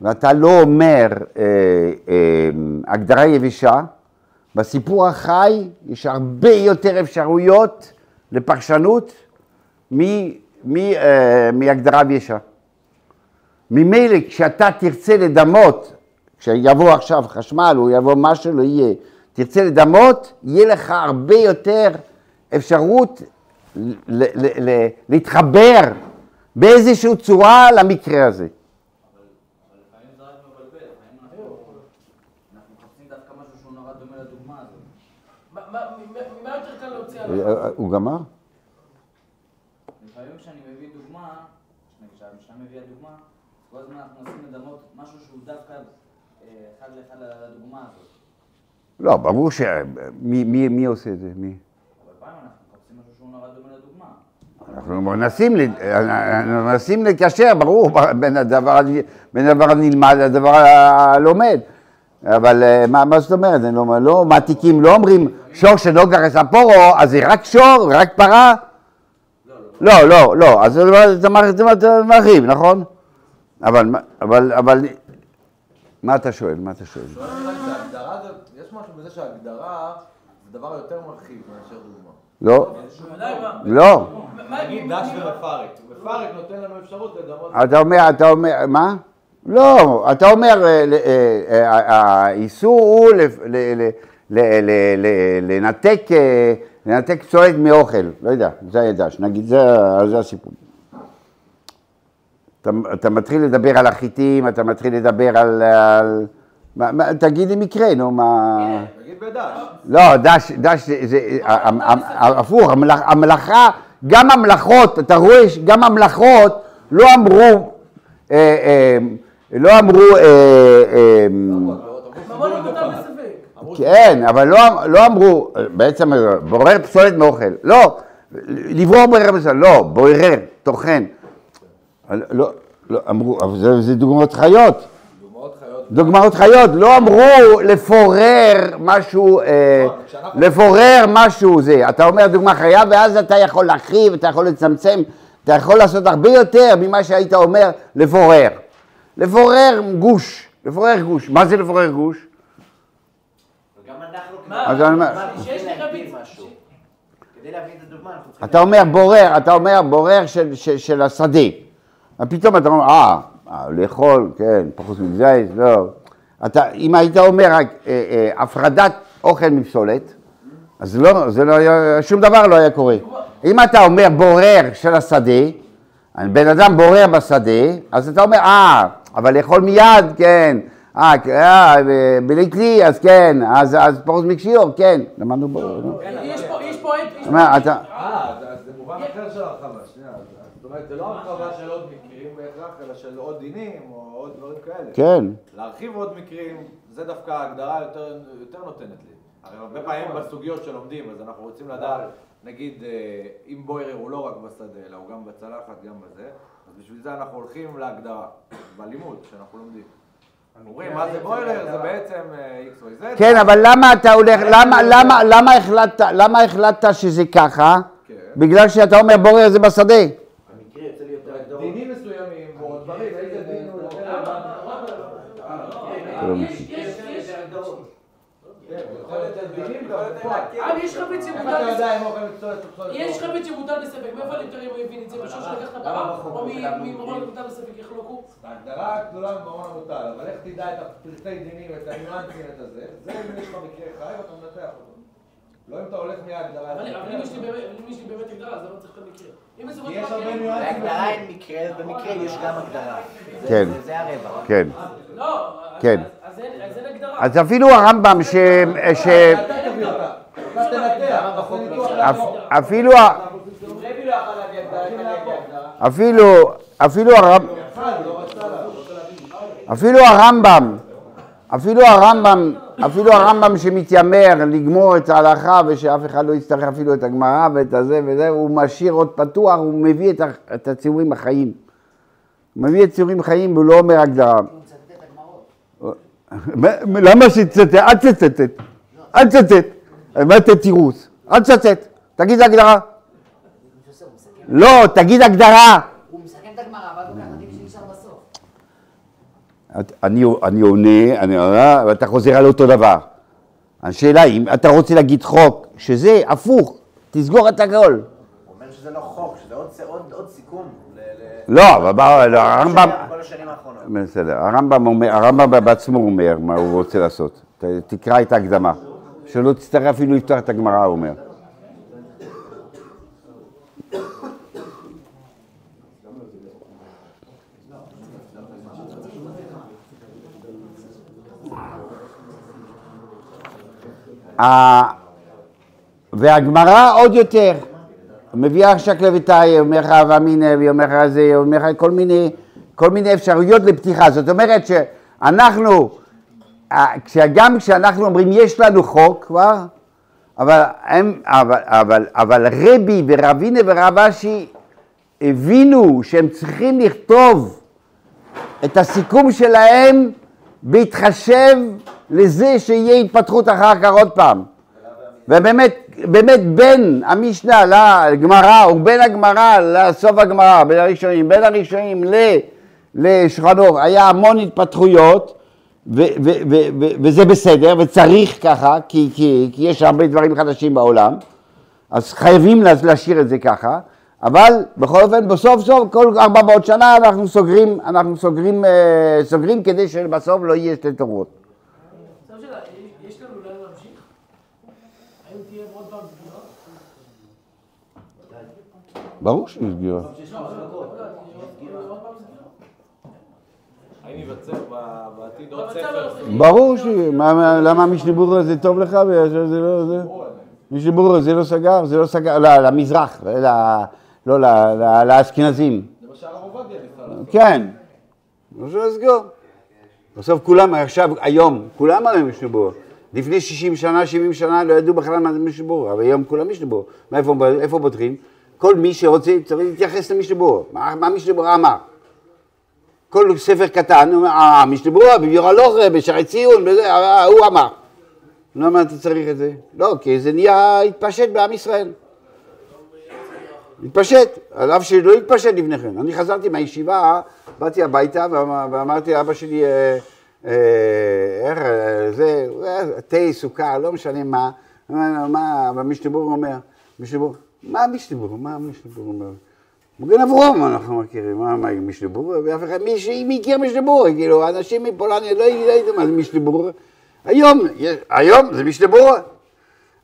ואתה לא אומר אה, אה, הגדרה יבשה, בסיפור החי יש הרבה יותר אפשרויות לפרשנות מ, מ, אה, מהגדרה יבשה. ממילא כשאתה תרצה לדמות, כשיבוא עכשיו חשמל או יבוא מה שלא יהיה, תרצה לדמות, יהיה לך הרבה יותר אפשרות ל- ל- ל- להתחבר באיזושהי צורה למקרה הזה. אבל לפעמים זה רק מבלבל, לפעמים אנחנו אנחנו מחפשים דווקא נורא דומה לדוגמה הזאת. מה- מה ממה- יותר קל להוציא אה, הלכה? אה, הוא גמר? לפעמים כשאני מביא דוגמה, כשהמשנה מביאה דוגמה, כל הזמן אנחנו מנסים לדמות משהו שהוא דווקא אה, אחד לאחד לדוגמה הזאת. לא, ברור ש... מי, מי, מי עושה את זה? מי? הרבה פעמים אנחנו מחפשים משהו שהוא נורא דומה לדוגמה. אנחנו מנסים, ל- אנחנו מנסים לקשר, ברור, בין הדבר, בין הדבר הנלמד לדבר הלומד. אבל אה, מה, מה זאת אומרת? אני לא, לא מעתיקים, לא אומרים שור שלא גרס הפורו, אז זה רק שור, רק פרה? לא, לא, לא, אז זה זה מר- זה מר- זה מרחיב, נכון? אבל, אבל, אבל, מה אתה שואל? מה אתה שואל? יש משהו בזה שההגדרה זה דבר יותר מרחיב מאשר דוגמה. לא? לא. מה- נגיד דש ומפרק. מפרק נותן לנו אפשרות לדמות. אתה אומר, אתה אומר, מה? לא, אתה אומר, אה, אה, אה, האיסור הוא לנתק, לנתק פסולת מאוכל, לא יודע, זה הידש, נגיד, זה זה הסיפור. אתה, אתה מתחיל לדבר על החיטים, אתה מתחיל לדבר על... על מה, מה, תגיד לי מקרה, נו, מה... נגיד בדש. לא, דש, דש זה, הפוך, המלאכ- המלאכה, גם המלאכות, אתה רואה, גם המלאכות לא אמרו, לא אמרו, אה, אה. כן, אבל לא, לא אמרו, בעצם בורר פסולת מאוכל, לא, לברור בורר פסולת, לא, בורר, טוחן, לא, לא, אמרו, אבל זה, זה דוגמאות חיות. דוגמאות חיות. דוגמאות חיות, לא אמרו לפורר משהו, אה, לפורר משהו זה. אתה אומר דוגמה חיה ואז אתה יכול להרחיב, אתה יכול לצמצם, אתה יכול לעשות הרבה יותר ממה שהיית אומר לפורר. לפורר גוש, לפורר גוש. מה זה לפורר גוש? וגם אנחנו מה? אז אני אומר-. אתה אומר בורר, אתה אומר בורר של, של, של השדה. ופתאום אתה אומר, אה, אה, לאכול, כן, פחות מזייז, לא. אתה, אם היית אומר רק אה, אה, הפרדת אוכל מפסולת, אז לא, זה לא היה, שום דבר לא היה קורה. אם אתה אומר בורר של השדה, בן אדם בורר בשדה, אז אתה אומר, אה, אבל לאכול מיד, כן, אה, אה, בלי כלי, אז כן, אז, אז פרוס מקשיור, כן, למדנו בורר, נו. יש פה, יש פה יש מה, פה אתה- אה, זה- מובן אחר של הרחבה, שנייה. אז- אז זאת אומרת, זה לא הרחבה של עוד מקרים בהכרח, אלא של עוד דינים או עוד דברים כאלה. כן. להרחיב עוד מקרים, זה דווקא ההגדרה יותר, יותר נותנת לי. הרי הרבה פעמים בסוגיות שלומדים, אז אנחנו רוצים לדעת, נגיד, אה, אם בוירר הוא לא רק בשדה, אלא הוא גם בצלחת, גם בזה, בשביל זה אנחנו הולכים להגדרה, בלימוד, שאנחנו לומדים. אומרים, מה זה בוירר? זה בעצם אה, x או z. כן, אבל למה אתה הולך, למה, למה, למה החלטת, למה החלטת שזה ככה? כן. בגלל שאתה אומר בורר זה בשדה. המקרה יוצא לי יותר הגדרות. דינים מסוימים, או דברים, איזה דין הוא יש, יש, יש. כן, יש חביץ אתה בספק. יודע אם אוכל מצוות או פסולת? יש חביץ שמותר בספק. מאיפה אם הוא הבין את זה? בשור שלקח את הפרה? או מממון מותר בספק יחלוקו? ההגדרה הגדולה במעון המוטל, אבל איך תדע את הפרטי דינים, את הניואנסים, את הזה, זה אם יש לך מקרה חי ואתה מנתח אותו. לא אם אתה הולך מההגדרה. אבל אם יש לי באמת- הגדרה, אז אני לא צריך את המקרה. יש הרבה מקרה- ניואנסים. בהגדרה אין מקרה, במקרה יש גם הגדרה. כן. זה- הרווח. כן. לא, כן. אז אין הגדרה. אז אפילו הרמב"ם ש... תנתח. אפילו לא אביא הגדרה? אפילו, אפילו הרמב"ם, לא. אפילו הרמב"ם, אפילו הרמב"ם, אפילו הרמב"ם שמתיימר לגמור את ההלכה ושאף אחד לא יצטרך אפילו את הגמרא ואת הזה וזה, הוא משאיר עוד פתוח, הוא מביא את, את הציורים החיים. הוא מביא את ציורים חיים והוא לא אומר הגדרה. למה שתצטט? אל תצטט. אל תצטט. מה אתה תירוץ? אל תצטט. תגיד הגדרה. לא, תגיד הגדרה. הוא מסכם את הגמרא, ואז הוא אומר, עדיף שנשאר בסוף. את- אני, אני עונה, אני עונה, ואתה חוזר על אותו דבר. השאלה אם אתה רוצה להגיד חוק, שזה הפוך, תסגור את הכל. הוא אומר שזה לא חוק, שזה עוד, עוד, עוד סיכום. לא, אבל לא, הרמב"ם, כל השנים האחרונות. בסדר, הרמב"ם אומר, הרמב"ם בעצמו אומר מה הוא רוצה לעשות. ת- תקרא את ההקדמה. שלא תצטרך אפילו לפתוח את הגמרא, הוא אומר. ה- והגמרא עוד יותר, מביאה עכשיו לביתאי, אומר לך אב אמינא, והיא אומר לך זה, אומר לך כל מיני, כל מיני אפשרויות לפתיחה. זאת אומרת שאנחנו, אה, כשגם כשאנחנו אומרים יש לנו חוק כבר, אבל, הם, אבל, אבל, אבל רבי ורבינה ורב אשי הבינו שהם צריכים לכתוב את הסיכום שלהם בהתחשב לזה שיהיה התפתחות אחר כך עוד פעם. ובאמת, באמת בין המשנה לגמרא, ובין הגמרא לסוף הגמרא, בין הראשונים, בין הראשונים ל- לשולחנור, היה המון התפתחויות, ו- ו- ו- וזה בסדר, וצריך ככה, כי, כי, כי יש הרבה דברים חדשים בעולם, אז חייבים לה- להשאיר את זה ככה, אבל בכל אופן, בסוף סוף, כל 400 שנה אנחנו סוגרים, אנחנו סוגרים, אה, סוגרים כדי שבסוף לא יהיה שתי תורות. סגירה? ברור שנסגרה. האם ייווצר עוד ספר? ברור ש... מה- מה- למה המשנה זה טוב לך? שזה לא... זה... זה לא סגר, זה לא סגר, לא, למזרח, לא, לאשכנזים. זה מה שהרב עובדיה ניסה. כן. לא לסגור. בסוף כולם עכשיו, היום, כולם הרי משנה לפני 60 שנה, 70 שנה, לא ידעו בכלל מה זה משנה אבל היום כולם משנה מאיפה איפה פותחים? כל מי שרוצה צריך להתייחס למשנה מה מה משנה אמר? כל ספר קטן, אה, משנה ברורה, בביור הלוך, בשערי ציון, בזה, אה, הוא אמר. למה אתה צריך את זה? לא, כי זה נהיה, התפשט בעם ישראל. התפשט, על אף שלא התפשט לפני כן. אני חזרתי מהישיבה, באתי הביתה ואמר- ואמרתי לאבא שלי, אה, אה, איך, אה, זה, אה, תה, סוכר, לא משנה מה, מה, מה אומר, משתבור, מה המשתבור, מה המשתבור אומר? מגן אברום אנחנו מכירים, מה, מה משתבור, ואף אחד, מי שמי מכיר משתבור, כאילו, אנשים מפולניה לא יודעים מה זה משתבור, היום, היום זה משתבור.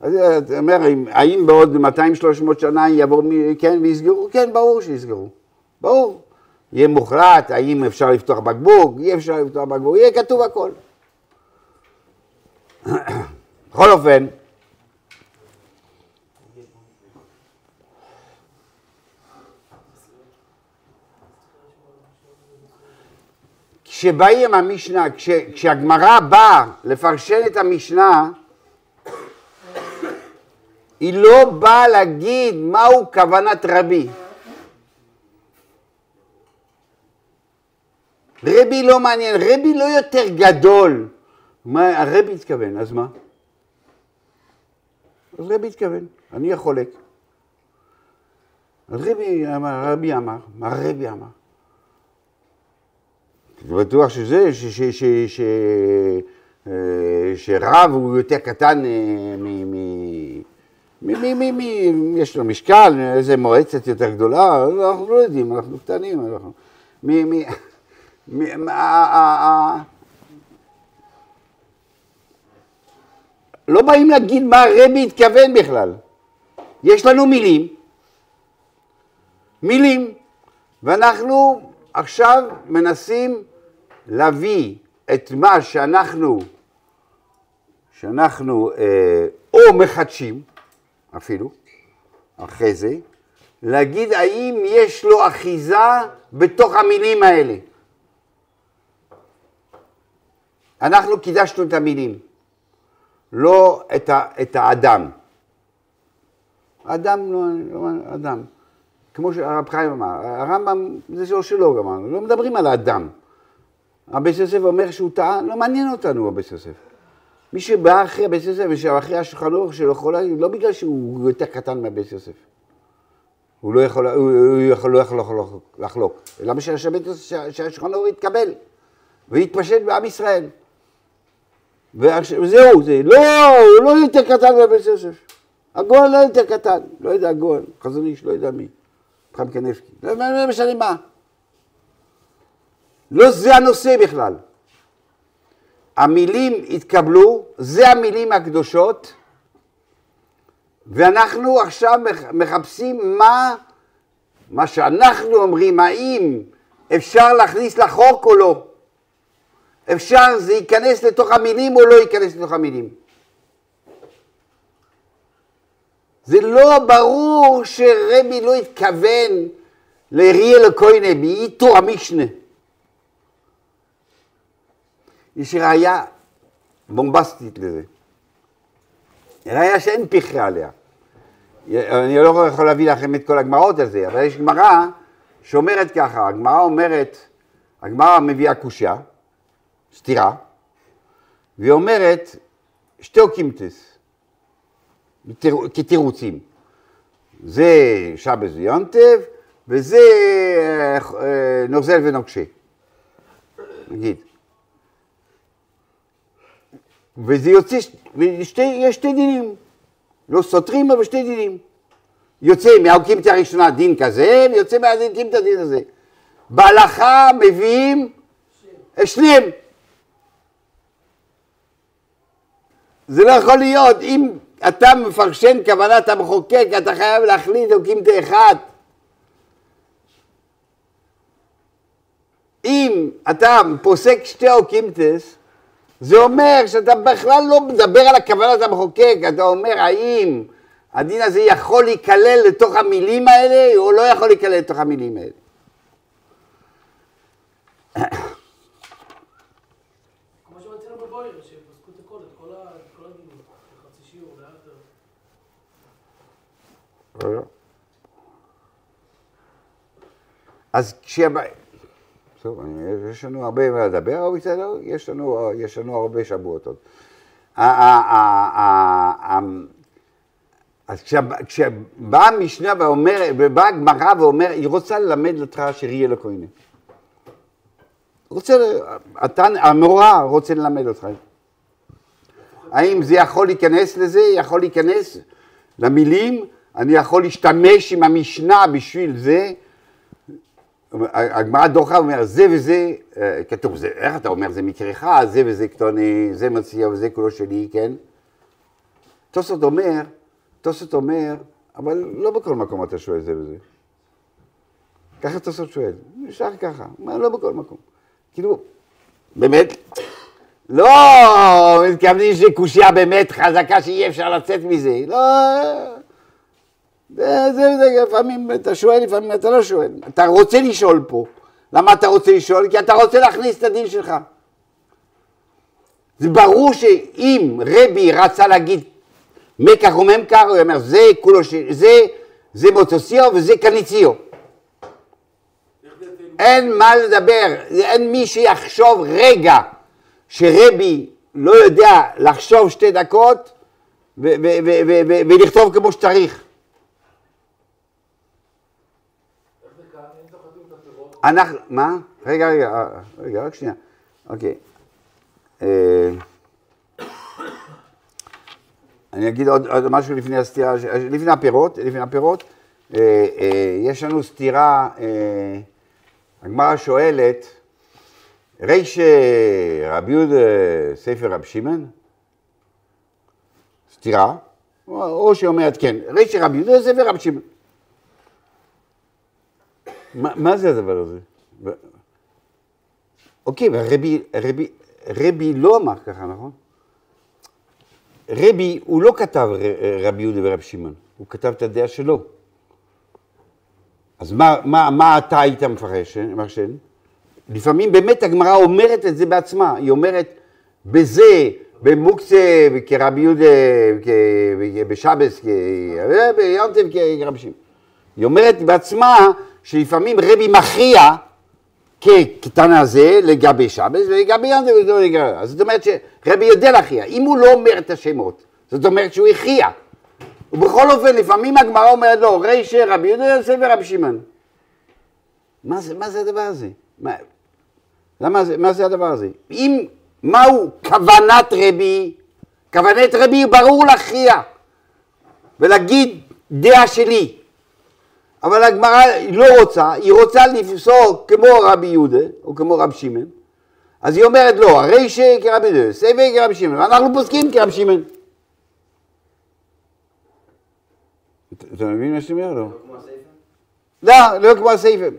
אז אתה אומר, אם- האם בעוד 200-300 שנה יבואו, כן, ויסגרו? כן, ברור שיסגרו. ברור. יהיה מוחלט, האם אפשר לפתוח בקבוק, אי אפשר לפתוח בקבוק, יהיה כתוב הכל. בכל אופן, כשבאים המשנה, כש, כשהגמרא באה לפרשן את המשנה, היא לא באה להגיד מהו כוונת רבי. רבי לא מעניין, רבי לא יותר גדול. מה הרבי התכוון, אז מה? אז רבי התכוון, אני החולק. אז רבי אמר, רבי אמר, מה רבי אמר? אני בטוח שזה, ש, ש, ש, ש, אה, שרב הוא יותר קטן אה, מ... מ מי, מי, מי, יש לו משקל, איזה מועצת יותר גדולה, אנחנו לא יודעים, אנחנו קטנים, אנחנו... מי, מי, מי, מה, ה- ה- ה- לא באים להגיד מה הרבי התכוון בכלל. יש לנו מילים, מילים, ואנחנו עכשיו מנסים להביא את מה שאנחנו, שאנחנו אה, או מחדשים אפילו, אחרי זה, להגיד האם יש לו אחיזה בתוך המילים האלה. אנחנו קידשנו את המילים, לא את, ה, את האדם. אדם, לא, לא, אדם. כמו שהרב חיים אמר, הרמב"ם זה שלו שלו אמרנו, לא מדברים על האדם. הבית יוסף אומר שהוא טעה, לא מעניין אותנו הבית יוסף. מי שבא אחרי הבית יוסף ושאחרי השולחן אורך שלו להגיד, לא בגלל שהוא יותר קטן מהבית יוסף. הוא לא יכול, הוא, הוא יכול, לא יכול לחלוק. למה שהשולחן אורך יתקבל ויתפשט בעם ישראל. וזהו, זה, לא, הוא לא יותר קטן מהבית יוסף. הגואל לא יותר קטן, לא יודע הגואל, חזון איש, לא יודע מי. חיים קנבסקי, לא לא משנה מה. לא זה הנושא בכלל. המילים התקבלו, זה המילים הקדושות, ואנחנו עכשיו מח- מחפשים מה, מה שאנחנו אומרים, האם אפשר להכניס לחוק או לא. אפשר זה ייכנס לתוך המילים או לא ייכנס לתוך המילים. זה לא ברור שרבי לא התכוון לאריאל הכהנה, מאיתו המשנה. יש ראייה בומבסטית לזה. ראייה שאין פכרה עליה. אני לא יכול להביא לכם את כל הגמרות על זה, אבל יש גמרא שאומרת ככה, הגמרא אומרת, הגמרא מביאה קושייה, סתירה, והיא אומרת שתי אוקימתס, בתיר- כתירוצים. זה שבס ויונטב, וזה אה, אה, נוזל ונוקשה, נגיד. וזה יוצא, ושתי, יש שתי דינים, לא סותרים אבל שתי דינים. יוצא מהאוקימתא הראשונה דין כזה, ויוצא מהאוקימתא דין הזה. בהלכה מביאים שניהם. זה לא יכול להיות, אם אתה מפרשן כוונת המחוקק, אתה חייב להחליט אוקימתא אחד. אם אתה פוסק שתי אוקימתס, זה אומר שאתה בכלל לא מדבר על הכוונת המחוקק, אתה אומר האם הדין הזה יכול להיכלל לתוך המילים האלה או לא יכול להיכלל לתוך המילים האלה. אז כשה... טוב, יש לנו הרבה מה לדבר, אבל בסדר, יש לנו, יש לנו הרבה שבועות עוד. ה- אז כשבאה המשנה ובאה הגמרא ואומר, היא רוצה ללמד אותך שיהיה לכהנה. רוצה, אתה, המורה רוצה ללמד אותך. האם זה יכול להיכנס לזה? יכול להיכנס למילים? אני יכול להשתמש עם המשנה בשביל זה? הגמרא דוחה אומר, זה וזה, אה, כתוב, זה, איך אתה אומר, זה מקרך, זה וזה קטוני, זה מציע וזה כולו שלי, כן? תוספות אומר, תוספות אומר, אבל לא בכל מקום אתה שואל זה וזה. ככה תוספות שואל, נשאר ככה, מה, לא בכל מקום. כאילו, באמת, לא מתכוונים שקושייה באמת חזקה שאי אפשר לצאת מזה, לא... זה, זה, זה, לפעמים אתה שואל, לפעמים אתה לא שואל. אתה רוצה לשאול פה. למה אתה רוצה לשאול? כי אתה רוצה להכניס את הדין שלך. זה ברור שאם רבי רצה להגיד מקח וממכר, הוא אומר, זה כולו, ש... זה, זה מוטוסיו וזה קניציו. אין מה לדבר, אין מי שיחשוב רגע שרבי לא יודע לחשוב שתי דקות ו- ו- ו- ו- ו- ולכתוב כמו שצריך. אנחנו, מה? רגע, רגע, אה, רגע, רק שנייה. אוקיי. אה, אני אגיד עוד, עוד משהו לפני הסתירה, ש- לפני הפירות, לפני הפירות. אה, אה, יש לנו סתירה, אה, הגמרא שואלת, ריש רבי יהודה ספר רב שמעון? סתירה, או או שאומרת כן, ריש רבי יהודה ספר רב שמעון. מה, מה זה הדבר הזה? ו- אוקיי, רבי, רבי, רבי לא אמר ככה, נכון? רבי, הוא לא כתב ר- רבי יהודה ורבי שמעון, הוא כתב את הדעה שלו. אז מה, מה, מה אתה היית מפרש, אה? לפעמים באמת הגמרא אומרת את זה בעצמה, היא אומרת, בזה, במוקצה, כרבי יהודה, בשבס, ביונטב, כרבי שמעון. היא אומרת בעצמה שלפעמים רבי מכריע כקטנה זה לגבי שבס ולגבי יונטב ולגבי זאת אומרת שרבי יודע להכריע. אם הוא לא אומר את השמות, זאת אומרת שהוא הכריע. ובכל אופן, לפעמים הגמרא אומרת לו, רישא רבי יהודה יוסף ורבי שמעון. מה מה זה הדבר הזה? מה, למה זה, מה זה הדבר הזה? אם, מהו כוונת רבי? כוונת רבי ברור להכריע ולהגיד דעה שלי. אבל הגמרא לא רוצה, היא רוצה לפסוק כמו רבי יהודה או כמו רבי שמעון. אז היא אומרת לא, הרישא כרבי יהודה, סבא כרבי שמעון, ואנחנו פוסקים כרבי שמעון. אתה מבין מה שאני אומר? לא. לא, לא כמו הסעיפים.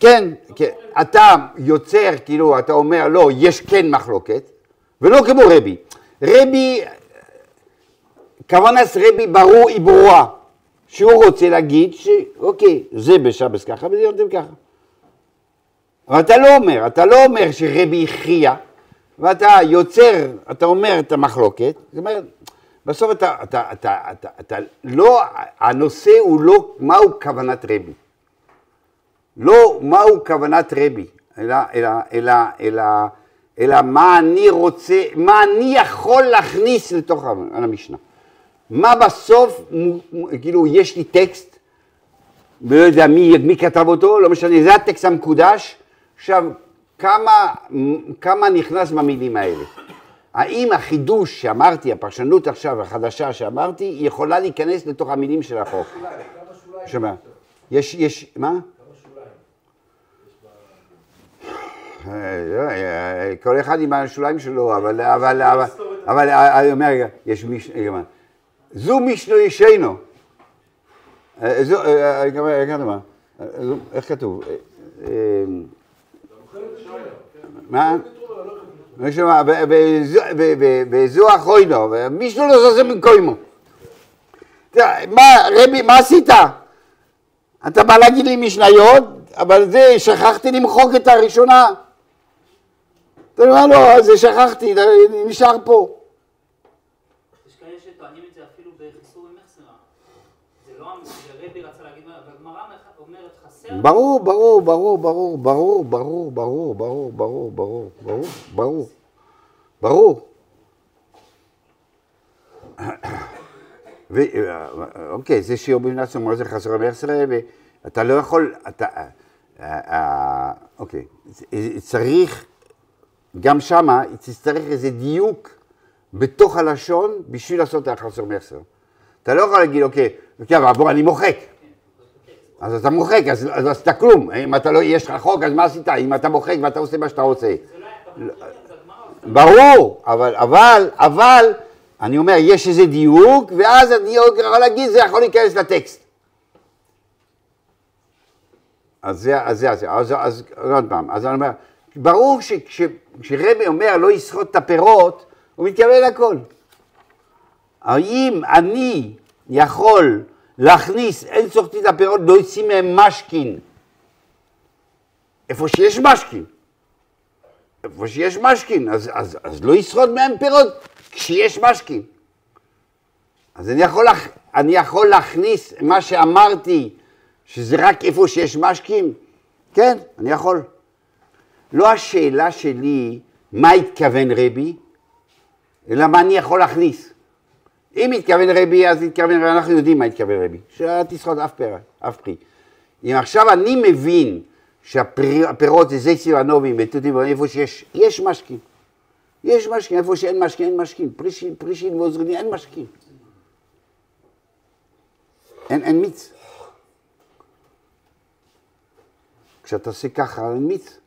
כן, כן, אתה יוצר, כאילו, אתה אומר, לא, יש כן מחלוקת, ולא כמו רבי. רבי, כוונת רבי ברור, היא ברורה, שהוא רוצה להגיד שאוקיי, זה בשבס ככה וזה יודעים ככה. אבל אתה לא אומר, אתה לא אומר שרבי הכריע, ואתה יוצר, אתה אומר את המחלוקת, זאת אומרת, בסוף אתה, אתה, אתה, אתה, אתה לא, הנושא הוא לא מהו כוונת רבי. לא מהו כוונת רבי, אלא, אלא, אלא, אלא, אלא מה אני רוצה, מה אני יכול להכניס לתוך המשנה. מה בסוף, כאילו, יש לי טקסט, ולא יודע מי, מי כתב אותו, לא משנה, זה הטקסט המקודש, עכשיו, כמה, כמה נכנס במילים האלה? האם החידוש שאמרתי, הפרשנות עכשיו החדשה שאמרתי, יכולה להיכנס לתוך המילים של החוק? שומע? יש, יש, מה? אה, אה, כל אחד עם השוליים שלו, אבל, אבל, אבל, אבל, יש מישהו, זו משנו ישנו. זו, איך כתוב? מה? וזו אחרינו, מישהו לא זוזר במקומו. מה, רבי, מה עשית? אתה בא להגיד לי משניות, אבל זה, שכחתי למחוק את הראשונה. אתה אומר, לו, זה שכחתי, נשאר פה. ברור, ברור, ברור, ברור, ברור, ברור, ברור, ברור, ברור, ברור, ברור, ברור, ברור. אוקיי, זה שיעור בבנת אומר זה חסר המחסרה, ואתה לא יכול, אתה, אה, אה, אוקיי, צריך, גם שמה, תצטרך איזה דיוק בתוך הלשון בשביל לעשות את החסר מחסר. אתה לא יכול להגיד, אוקיי, אוקיי, אבל בוא, אני מוחק. אז אתה מוחק, אז, אז עשית כלום. אם אתה לא, יש לך חוק, אז מה עשית? אם אתה מוחק ואתה עושה מה שאתה רוצה. ברור, אבל, אבל, אבל, אני אומר, יש איזה דיוק, ואז אני יכול להגיד, זה יכול להיכנס לטקסט. אז זה, אז זה, אז, אז, אז עוד פעם, אז אני אומר, ברור שכשרבי אומר לא יסחוט את הפירות, הוא מתכוון לכל. האם אני יכול להכניס, אין סוחטים את הפירות, לא יוצאים מהם משקין. איפה שיש משקין. איפה שיש משקין, אז, אז, אז לא ישרוד מהם פירות כשיש משקין. אז אני יכול, להכ... אני יכול להכניס מה שאמרתי, שזה רק איפה שיש משקין? כן, אני יכול. לא השאלה שלי מה התכוון רבי, אלא מה אני יכול להכניס. אם התכוון רבי, אז התכוון, אנחנו יודעים מה התכוון רבי, שאל תסחוט אף פרע, אף פרי. אם עכשיו אני מבין שהפירות זה סירנובים ותותים, איפה שיש, יש משקים. יש משקים, איפה שאין משקים, אין משקים. פרישין, פרישין ועוזרים, אין משקים. אין, אין מיץ. כשאתה עושה ככה, אין מיץ.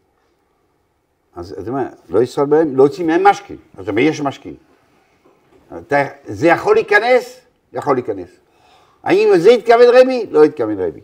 אז אתה אומר, לא ישראל בהם, לא יוצאים מהם משקים. אז יש משקים. אתה, זה יכול להיכנס? יכול להיכנס. האם זה התכוון רבי? לא התכוון רבי.